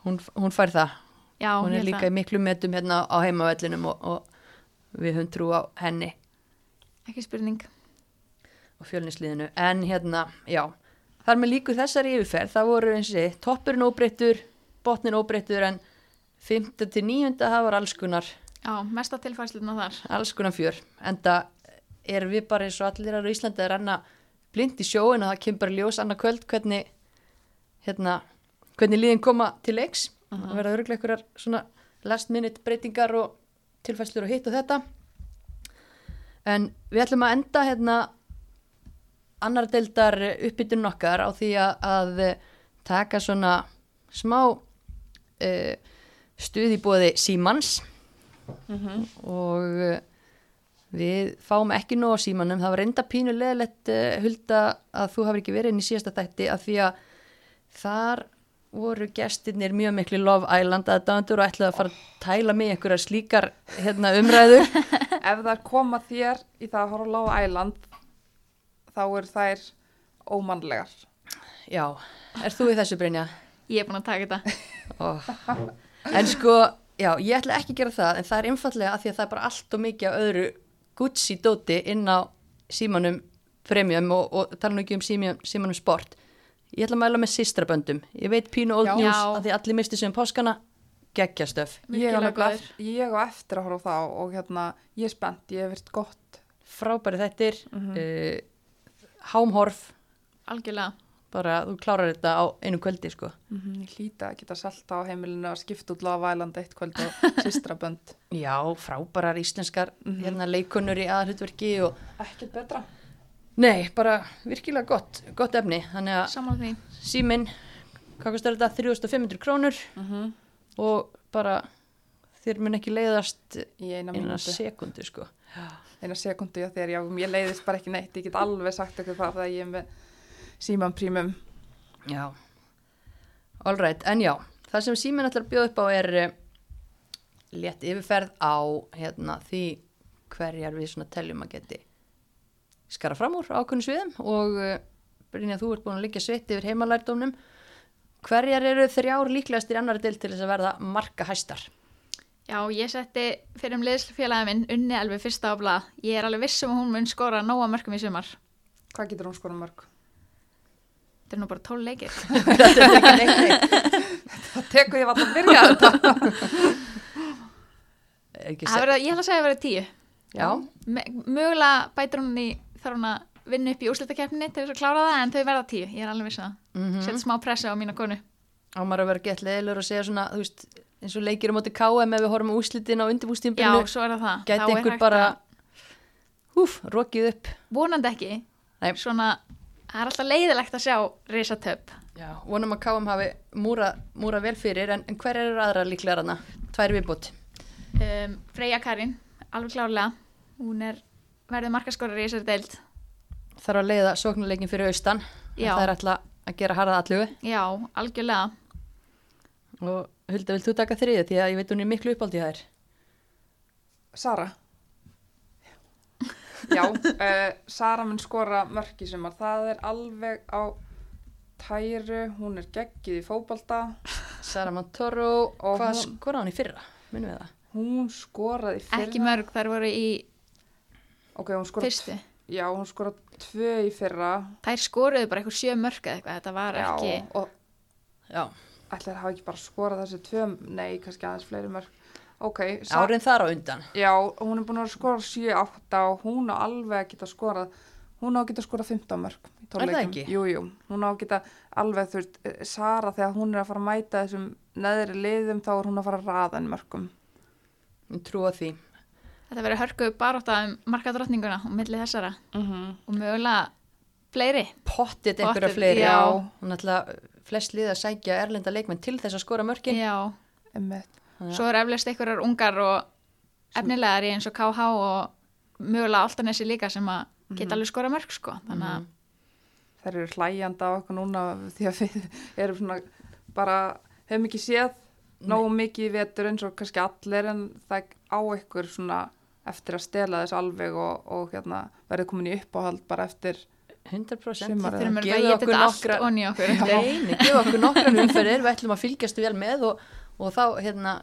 hún, hún fær það já, hún er líka að- í miklu metum hérna á heimavellinum og, og við höfum trú á henni ekki spurning og fjölnisliðinu en hérna, já þar með líku þessari yfirferð, það voru eins og sé toppurinn óbreyttur, botnin óbreyttur en 5. til 9. það var alls konar, já, mesta tilfæsluna þar alls konar fjör en það erum við bara eins og allir aðra á Íslandi að renna blind í sjóin og það kemur bara í ljós annað kvöld hvernig hérna, hvernig liðin koma til leiks og verða öruglega einhverjar svona last minute breytingar og tilfæslur og hitt og þetta en við ætlum að enda hérna annar deildar uppbytun okkar á því að, að taka svona smá uh, stuð í bóði Símans. Og uh, við fáum ekki nóg á Símanum. Það var reynda pínu leðilegt uh, hulda að þú hafði ekki verið inn í síðasta þætti af því að þar voru gestirnir mjög miklu Love Island aðdæmandur og ætlaði að fara að tæla mig einhverjar slíkar hérna, umræður. Ef það koma þér í það að horfa Love Island, þá eru þær ómannlegar. Já, er þú í þessu Brynja? ég er búin að taka þetta Oh. En sko, já, ég ætla ekki að gera það en það er einfallega að því að það er bara allt og mikið af öðru Gucci dóti inn á símanum premium og, og tala nú ekki um símanum, símanum sport. Ég ætla að mæla með sistraböndum. Ég veit pínu old Já. news að því allir misti sem páskana, geggjastöf. Ég á, eftir að horfa þá og hérna, ég er spennt, ég hef virt gott. Frábæri þettir, Mhm. uh, hámhorf. Algjörlega. Bara þú klárar þetta á einu kvöldi sko. Mhm, Ég hlýta að geta salta á heimilinu að skipta út lafælanda eitt kvöld og systrabönd. já, frábærar íslenskar Mhm. hérna leikonur í aðhlutverki og Ekkert betra. nei, bara virkilega gott, gott efni. Þannig að síminn hvað kostar þetta, 3500 krónur. Mm og bara þér mun ekki leiðast Í eina eina sekundu sko Eina sekundu já þegar já, ég leiðist bara ekki neitt. Ég get alveg sagt ykkur það þegar ég er með síman prímum. Já, all right, en já, það sem síminn ætlar að bjóða upp á er uh, létt yfirferð á hérna, því hverjar við svona teljum að geti skara fram úr ákveðnum sviðum og uh, Brynja, þú ert búin að liggja sveitt yfir heimalærdómnum. Hverjar eru þrjár líklegastir annar del til þess að verða marka hæstar? Já, ég setti fyrir um liðslfélagi minn unni alveg fyrsta á blað. Ég er alveg vissum að hún mun skora nóga mörgum í sumar. Hvað getur hún skora mörg? Þetta er nú bara tól leikir. Þetta er ekki neitt neitt. Það tekur ég vant að byrja þetta. Er Það verða, ég ætla að segja að verða tíu. Já, Mögulega bætir hún í, þarf hún að vinna upp í úrslitakeppninni til þess að klára það en þau verða tíu. Ég er alveg viss um það. mm Sett smá pressu á mína konu. á maður að vera gett leðilur og segja svona, þú veist, eins og leikir á móti KM ef við horfum úslitin á Já, undirbústímpinu, svo er það gæti er einhver bara, að- húf, rokið upp. Vonandi ekki. Nei. Svona, það er alltaf leiðilegt að sjá risatöp. Já, vonum að KM hafi múra, múra vel fyrir, en, en hver eru aðra líklega hana? Tvær viðbútt. Um, Freyja Karin, alveg klárlega. Hún er verður markaskorari í þessari deild. Þarf að leiða sóknuleikin fyrir austan. Já. Það er alltaf að gera harða allugu. Já, algjörlega. Og Hulda, vilt þú taka þriðið? Því að ég veit hún er miklu uppáldi þær. Sara. Já, uh, Sara mun skora mörk í sumar. Það er alveg á tæru, hún er geggið í fótbolta. Sara Montoro, Og hvað hún- skoraði hún í fyrra? Minnum við það? Hún skoraði í fyrra. Ekki mörg, þær voru í Ok, hún skoraði, fyrstu. já, hún skoraði tvö í fyrra. Þær skoruðu bara eitthvað sjö mörg eða eitthvað. Þetta var Já, ekki... og Já. Ætli það hafa ekki bara skorað þessi tvö, nei, kannski aðeins fleiri mörk. Ok, Sa Árin þar á undan. já, hún er búin að skora 7-8 og hún á alveg að geta skorað, hún á að geta skorað 15 mörk í Er það ekki? Jú, jú, hún á að geta alveg, þú veist, eh, Sara þegar hún er að fara að mæta þessum neðri liðum þá er hún að fara að raða henni mörkum. Ég trúa því. Þetta verður hörku baróta um markadrottninguna og milli þessara. Mm -hmm. Og mögulega fleiri. Pottit einhverja fleiri. já. Hún ætla flest lið að sækja erlenda leikmenn til þess að skora mörkin. Já. Emmett. Svo er eflaust einhverjar ungar og efnilegar í eins og KH og mögulega Altanesi líka sem að geta alveg skora mörg sko. Þannig að Mhm. Þær eru hlæjanda á eitthvað núna því að við erum svona bara, hefum ekki séð nógu mikið í vetur eins og kannski allir en það á ykkur svona eftir að stela þess alveg og, og hérna, verði komin í uppáhald bara eftir 100%. Sumarið. þeir eru Gefið að geta okkur þetta allt nokkra- onni okkur. Nei, nei, gefa okkur nokkran umferðir, við ætlum að fylgjast vel með og, og þá hérna,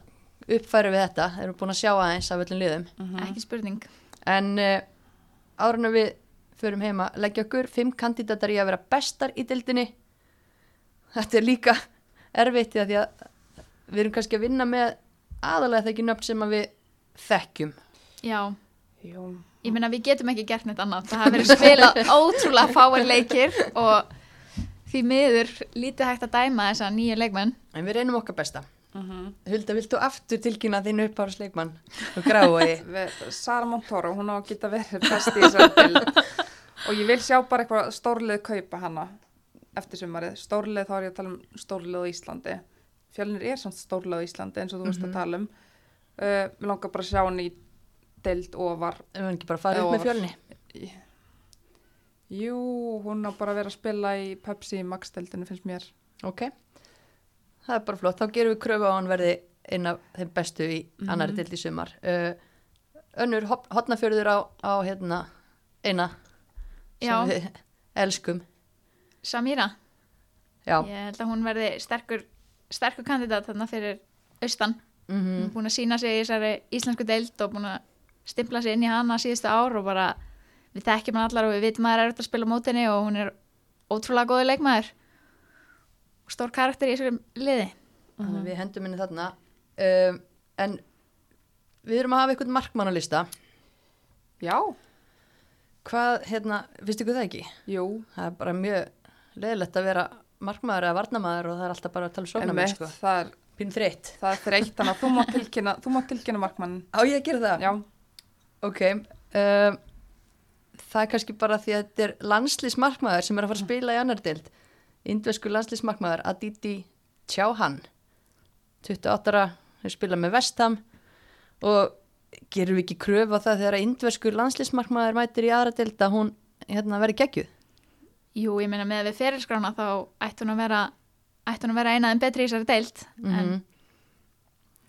uppfærum við þetta, erum búin að sjá aðeins af öllum liðum. Ekki spurning. En uh, árun við förum heima, leggja okkur fimm kandidatar í að vera bestar í dildinni. Þetta er líka erfitt að því að við erum kannski að vinna með aðalega þekki nöfn sem að við þekkjum. Já. Jú, Ég meina við getum ekki gert neitt annað. Það hafa verið spilað ótrúlega fáir leikir og því miður lítið hægt að dæma þessa nýju leikmenn. En við reynum okkar besta. mm Hulda, viltu aftur tilkynna þínu uppáðsleikmann og gráði? Sara Montoro, hún á að geta verið best í þessari bild og ég vil sjá bara eitthvað stórlið kaupa hana eftir sumarið, stórlið þá er ég að tala um stórlið á Íslandi fjölnir er samt stórlið á Íslandi eins og þú veist að tala um uh, mér langar bara að sjá hann í deild ofar Við erum ekki bara fara upp með fjölni. jú, hún á bara að vera að spila í Pepsi Max-deildinu finnst mér Ok, það er bara flott. Þá gerum við kröfu á að hann verði einn af þeim bestu í Mhm. annari dild í sumar. Uh, önnur hotnafjörður á, á hérna, eina sem Já. við elskum. Samíra, Já, ég held að hún verði sterkur, sterkur kandidat þarna fyrir austan. Mm er búin að sína sig í þessari íslensku deild og búin að stimpla sig inn í hana síðustu ár og bara við þekkjum hann allar og við vitum að það er erfitt að spila mótinni og hún er ótrúlega góði leikmaður og stór karakter í þessari liði. þannig að við hendum henni þarna. Um, en við erum að hafa einhvern markmannalista. já, Hvað, hérna, finnst ykkur það ekki? jú, Það er bara mjög leðilegt að vera markmaður eða varnamaður og það er alltaf bara að tala um sóknarmenn Einmitt, sko. það er, Pín þreytt. það er þreytt, þannig að þú mátt tilkynna, tilkynna markmann. Á ég að gera það? Já, Ok, um, það er kannski bara því að þetta er landslýsmarkmaður sem er að fara að spila í annar deild. Indvesku landslýsmarkmaður Aditi Chauhan, 28 ára, hefur spilað með Vestham og gerum við ekki kröfu á það þegar að indvesku landslýsmarkmaður mætir í aðra deild að hún hérna, verið geggjuð? Jú, ég meina með við ferilskrána þá ætti hún að vera, vera einaðin betri í þessari deild. En Mm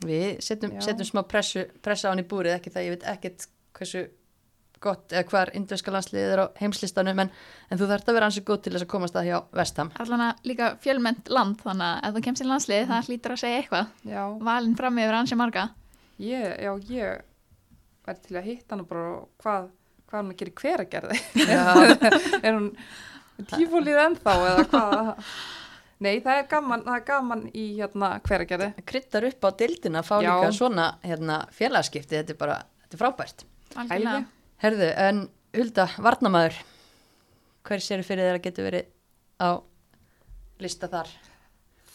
Við setjum, setjum smá pressu, pressa á hann í búrið, ekki það, ég veit ekkert hversu gott eða hvar indveska landsliðið er á heimslistanum en, en þú þarft að vera ansi góð til þess að komast að hjá Vestham. allan að líka fjölmennt land þannig að ef þú kemst í landslið það hlýtur að segja eitthvað. já, Valinn fram yfir ansi marga. ég, já, ég væri til að hitta bara og hvað, hvað hún að gera hver að gerði. Já, er hún tífólið ennþá eða hvað? Nei, það er gaman, það er gaman í hérna hver að gerði. kryttar upp á dildina fá Já. líka svona hérna, félagskipti, þetta er bara, þetta er frábært. Algjörlega. Herðu, en Hulda, varnamaður, hver sér fyrir að getur verið á lista þar?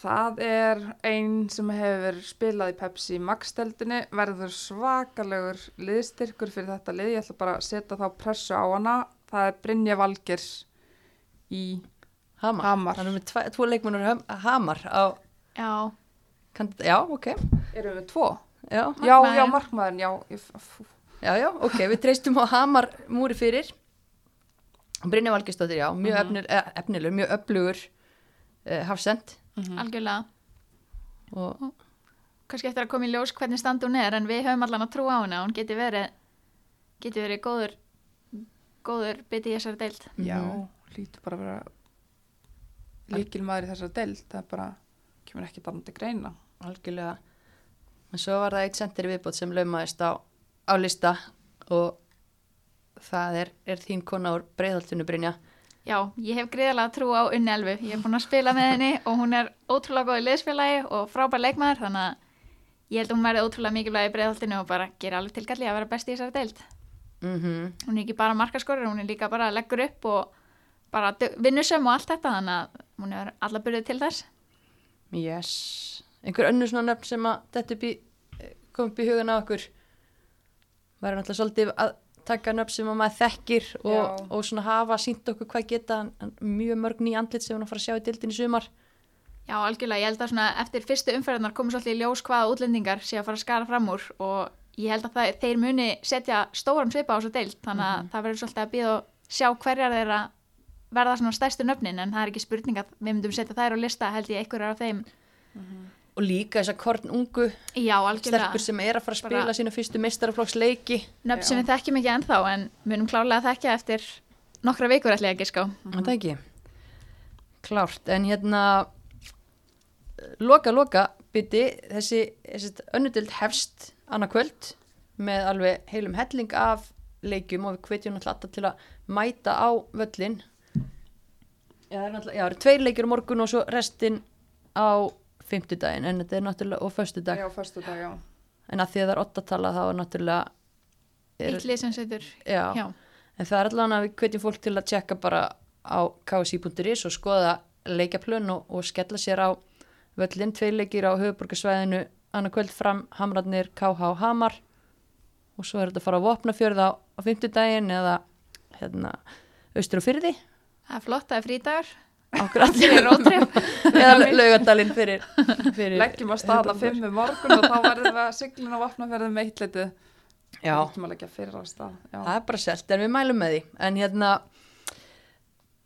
Það er einn sem hefur spilað í Pepsi Max-deldinni, verður svakalegur liðstyrkur fyrir þetta lið. Ég ætla bara að setja þá pressu á hana. Það er Brynja Valgers í Hamar. Hamar. Það er með tvo, tvo leikmunur Hamar á, Já, kandida, já, ok, Erum við tvo? já, Já, já, Markmaðurinn. já. Ég, já, já, ok, við treystum á Hamar múri fyrir. Brynja Valgistóttir, já, mjög Mhm. efnil, eh, efnilegur, mjög öflugur uh, hafsend Mhm. algjörlega. og Kannski eftir að koma í ljós hvernig stand hún er en við höfum allan að trúa á hana. Hún geti verið, geti verið góður, góður biti í þessari deild. Já, Mhm. lítur bara að vera líkil maður í þessari deild. Það er bara, kemur ekki dæmandi greina. algjörlega en svo var það eitt sendir viðbót sem laumaðist á, á lista og það er, er þín kona úr breiðholtinu Brynja Já, ég hef greiðalega trú á Unni Elfu. Ég hef búin að spila með henni og hún er ótrúlega góð í liðsfélagi og frábær leikmaður þannig að ég held að hún verði ótrúlega mikilvæg í breiðholtinu og bara gera alveg tilkalli að vera best í þessari deild. mm Hún er ekki bara markaskorur, hún er líka bara leggur upp og bara vinnusöm og allt þetta þannig að hún er alla byrjuð til þess. yes einhver önnur svona nöfn sem að þetta kom upp í hugan á okkur var náttúrulega svolítið að taka nöfn sem að maður þekkir og, og svona hafa sínt okkur hvað geta mjög mörg ný andlit sem við erum að fara að sjá í dildin í sumar. Já, algjörlega, ég held að svona eftir fyrstu umferðarnar komur svolítið í ljós hvaða útlendingar sé að fara að skara fram úr og ég held að það, þeir muni setja stóran svipa á þessu deild þannig að það verður svolítið að býða og sjá hverjar þeirra verða svona stærstu nöfnin en það er ekki spurning að við myndum setja þær á lista held ég einhverjar af þeim. Og líka þess að korn ungu Já, algjörlega, stelpur sem er að fara að spila Bara- sína fyrstu meistaraflokksleiki. Nöfn sem við þekkjum ekki ennþá en munum klárlega að þekkja eftir nokkra vikur ætla ég að giska á. Það er ekki. Klárt, en hérna loka, loka bytti þessi, þessi önnudild hefst annað kvöld með alveg heilum helling af leikjum og við náttúrulega alltaf til að mæta á völlin Já, það er eru tveir leikjur á morgun og svo restin á fimmtudaginn, en þetta er náttúrulega og föstudag, Já, fyrstu dag, já. en að því að það er ottatala þá er náttúrulega er, Eitt lið sem setur, já, já, En það er allavega að við hvetjum fólk til að tjekka bara á ksi.is og skoða leikjaplön og, og skella sér á völlin, tvei leikir á höfuborgarsvæðinu annað kvöld fram Hamrarnir KH Hamar. Og svo er þetta að fara á Vopnafjörð á, á fimmtudaginn eða hérna austur og fyrði það er flott, það er frídagur, okkur allir fyrir rótref. eða laugadalinn fyrir, fyrir Leggjum að staða fimm um morgun og þá verðum við að siglina og vapnaferðum með eitt litið. Já, Leggjum að leggja fyrir á stað. Já. það er bara selt en við mælum með því en hérna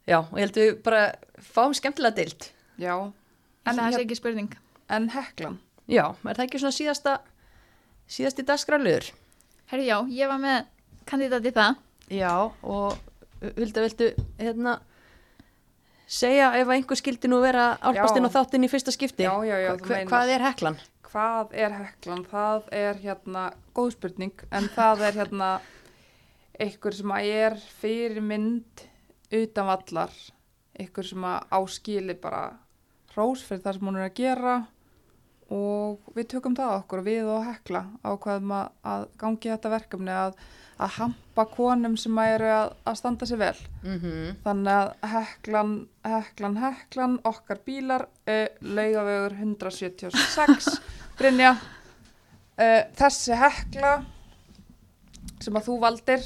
já, og ég held við bara fáum skemmtilega deilt Já. En En, það er ekki spurning. en heklan. Já, er það ekki svona síðasta síðasti dagskráliður? Herri, já, ég var með kandidat í það. Já, og Hulda, viltu hérna segja ef einhver skildi nú vera álpast Já. inn á þáttinn í fyrsta skipti? Já, já, já, Hva, hvað er heklan? Hvað er heklan? Það er hérna, góð spurning, en það er hérna einhver sem að er fyrir mynd utan vallar, einhver sem að áskili bara hrós fyrir það sem hún er að gera og við tökum það okkur við og hekla ákvaðum að, að gangi þetta verkefni að, að hampa konum sem eru að, að standa sér vel. Mm þannig að heklan, heklan, heklan okkar bílar uh, laugavögur 176 Brynja uh, þessi hekla sem að þú valdir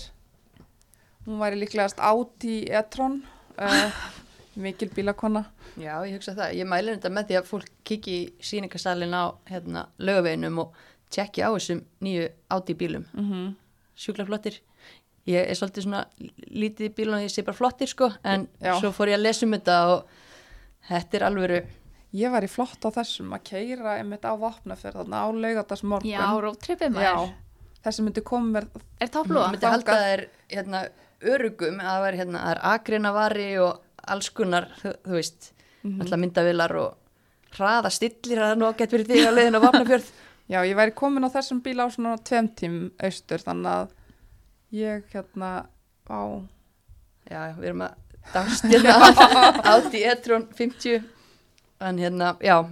hún væri líklegast áti í etron uh, mikil bílakona Já, ég hugsa það. Ég mæli þetta með því að fólk kiki í síningasalinn á hérna, lögaveginum og tjekki á þessum nýju áti bílum. mm -hmm. Sjúkla flottir. Ég er svolítið svona lítið í bílunum því ég sé bara flottir sko, en Já. svo fór ég að lesa um þetta og þetta er alvöru, Ég var í flott á þessum að keira einmitt á vopnaferð þarna á laugardags morgun. Já, rótrippið maður. Já, þessi myndi koma mér, Er ég topplúa? myndi halda að það er hérna, örugum, að það er, hérna, það agrinavari og alls kunnar, þú, þú veist, mm. -hmm. myndavilar og hraða stillir, það er ágætt fyrir því að leiðin á Vapnafjörð. já, ég væri komin á þessum bíl á svona tveim tím austur, þannig að ég hérna á, Já, við erum að dagstjörna átt í Etron 50 en hérna, já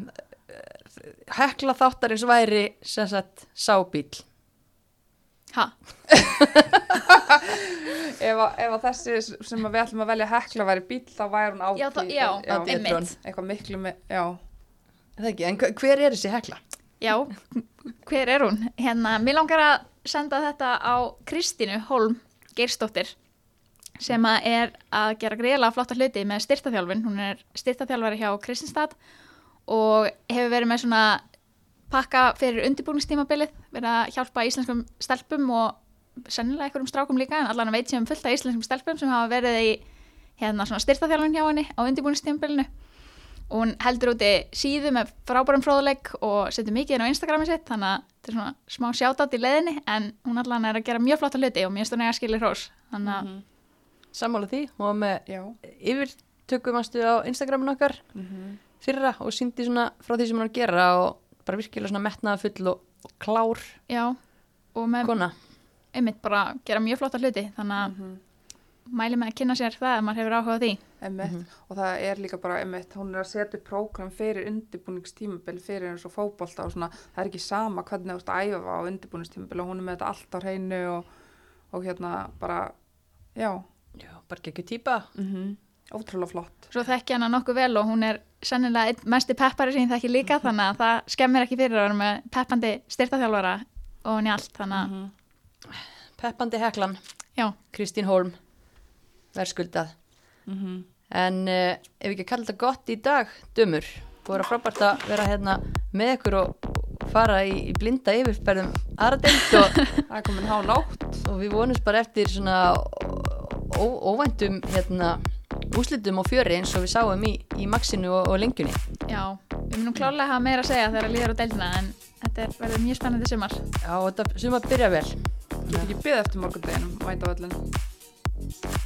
hekla þáttarins væri sem sagt sábíl Ha? ef, að, ef að þessi sem við ætlum að velja hekla væri bíl, þá væri hún áti. Já, þá- já, e-tron. einmitt. Eitthvað miklu með, já. Er það ekki, en hver- er þessi hekla? Já, hver er hún? Hérna, mér langar að senda þetta á Kristínu Holm Geirsdóttir sem að er að gera greiðlega flotta hluti með styrtaþjálfin. Hún er styrtaþjálfari hjá Kristinstad og hefur verið með svona pakka fyrir undirbúningstímabilið, verið að hjálpa íslenskum stelpum og sennilega einhverjum strákum líka en allan að veit sem fullt af íslenskum stelpum sem hafa verið í hérna svona styrtaþjálfin hjá henni á undirbúningstímabilinu og hún heldur úti síðu með frábærum fróðuleik og setur mikið inn á Instagrami sitt þannig að þetta er svona smá sjátátt í leiðinni en hún allan er að gera mjög flotta hluti og mér hún eiga skilir hrós að Mhm. Sammála því og með Já. yfirtökumastu á Instagramin okkar Mm fyrra og síndi svona frá því sem hann er að gera og bara virkilega svona metnaða full og, og klár já og með kona. einmitt bara gera mjög flotta hluti þannig að Mhm. mæli með að kynna sér það ef maður hefur áhuga á því Einmitt. og það er líka bara einmitt, hún er að setja prógram fyrir undirbúningstímabil fyrir eins og fótbolta og svona það er ekki sama hvernig þú ert að æfa á undirbúningstímabil og hún er með þetta allt á hreinu og, og hérna bara já, Já, bara ekki típa. mm ótrúlega flott svo þekki hana nokkuð vel og hún er sennilega einn mesti peppari sem ég þekki líka þannig að það skemmir ekki fyrir að vera með peppandi styrtaþjálfara og hún í allt þannig að Mhm. Peppandi heklan, já, Kristín Holm, verðskuldað. Mhm. En uh, ef við ekki kalla þetta gott í dag, dömur, búið að frábært að vera hérna með ykkur og fara í, í blinda yfirferðum aðra deilt og, það er komin há nátt og við vonumst bara eftir svona óvæntum hérna, úslitum og fjöri eins og við sáum í, í maxinu og, og lengjunni. já við munum klálega hafa meira að segja þegar að líður á deildina en þetta er, verður mjög spennandi sumar Já, og þetta sem að byrja vel. Get ekki byggð eftir morgundeginum, mæta á öllin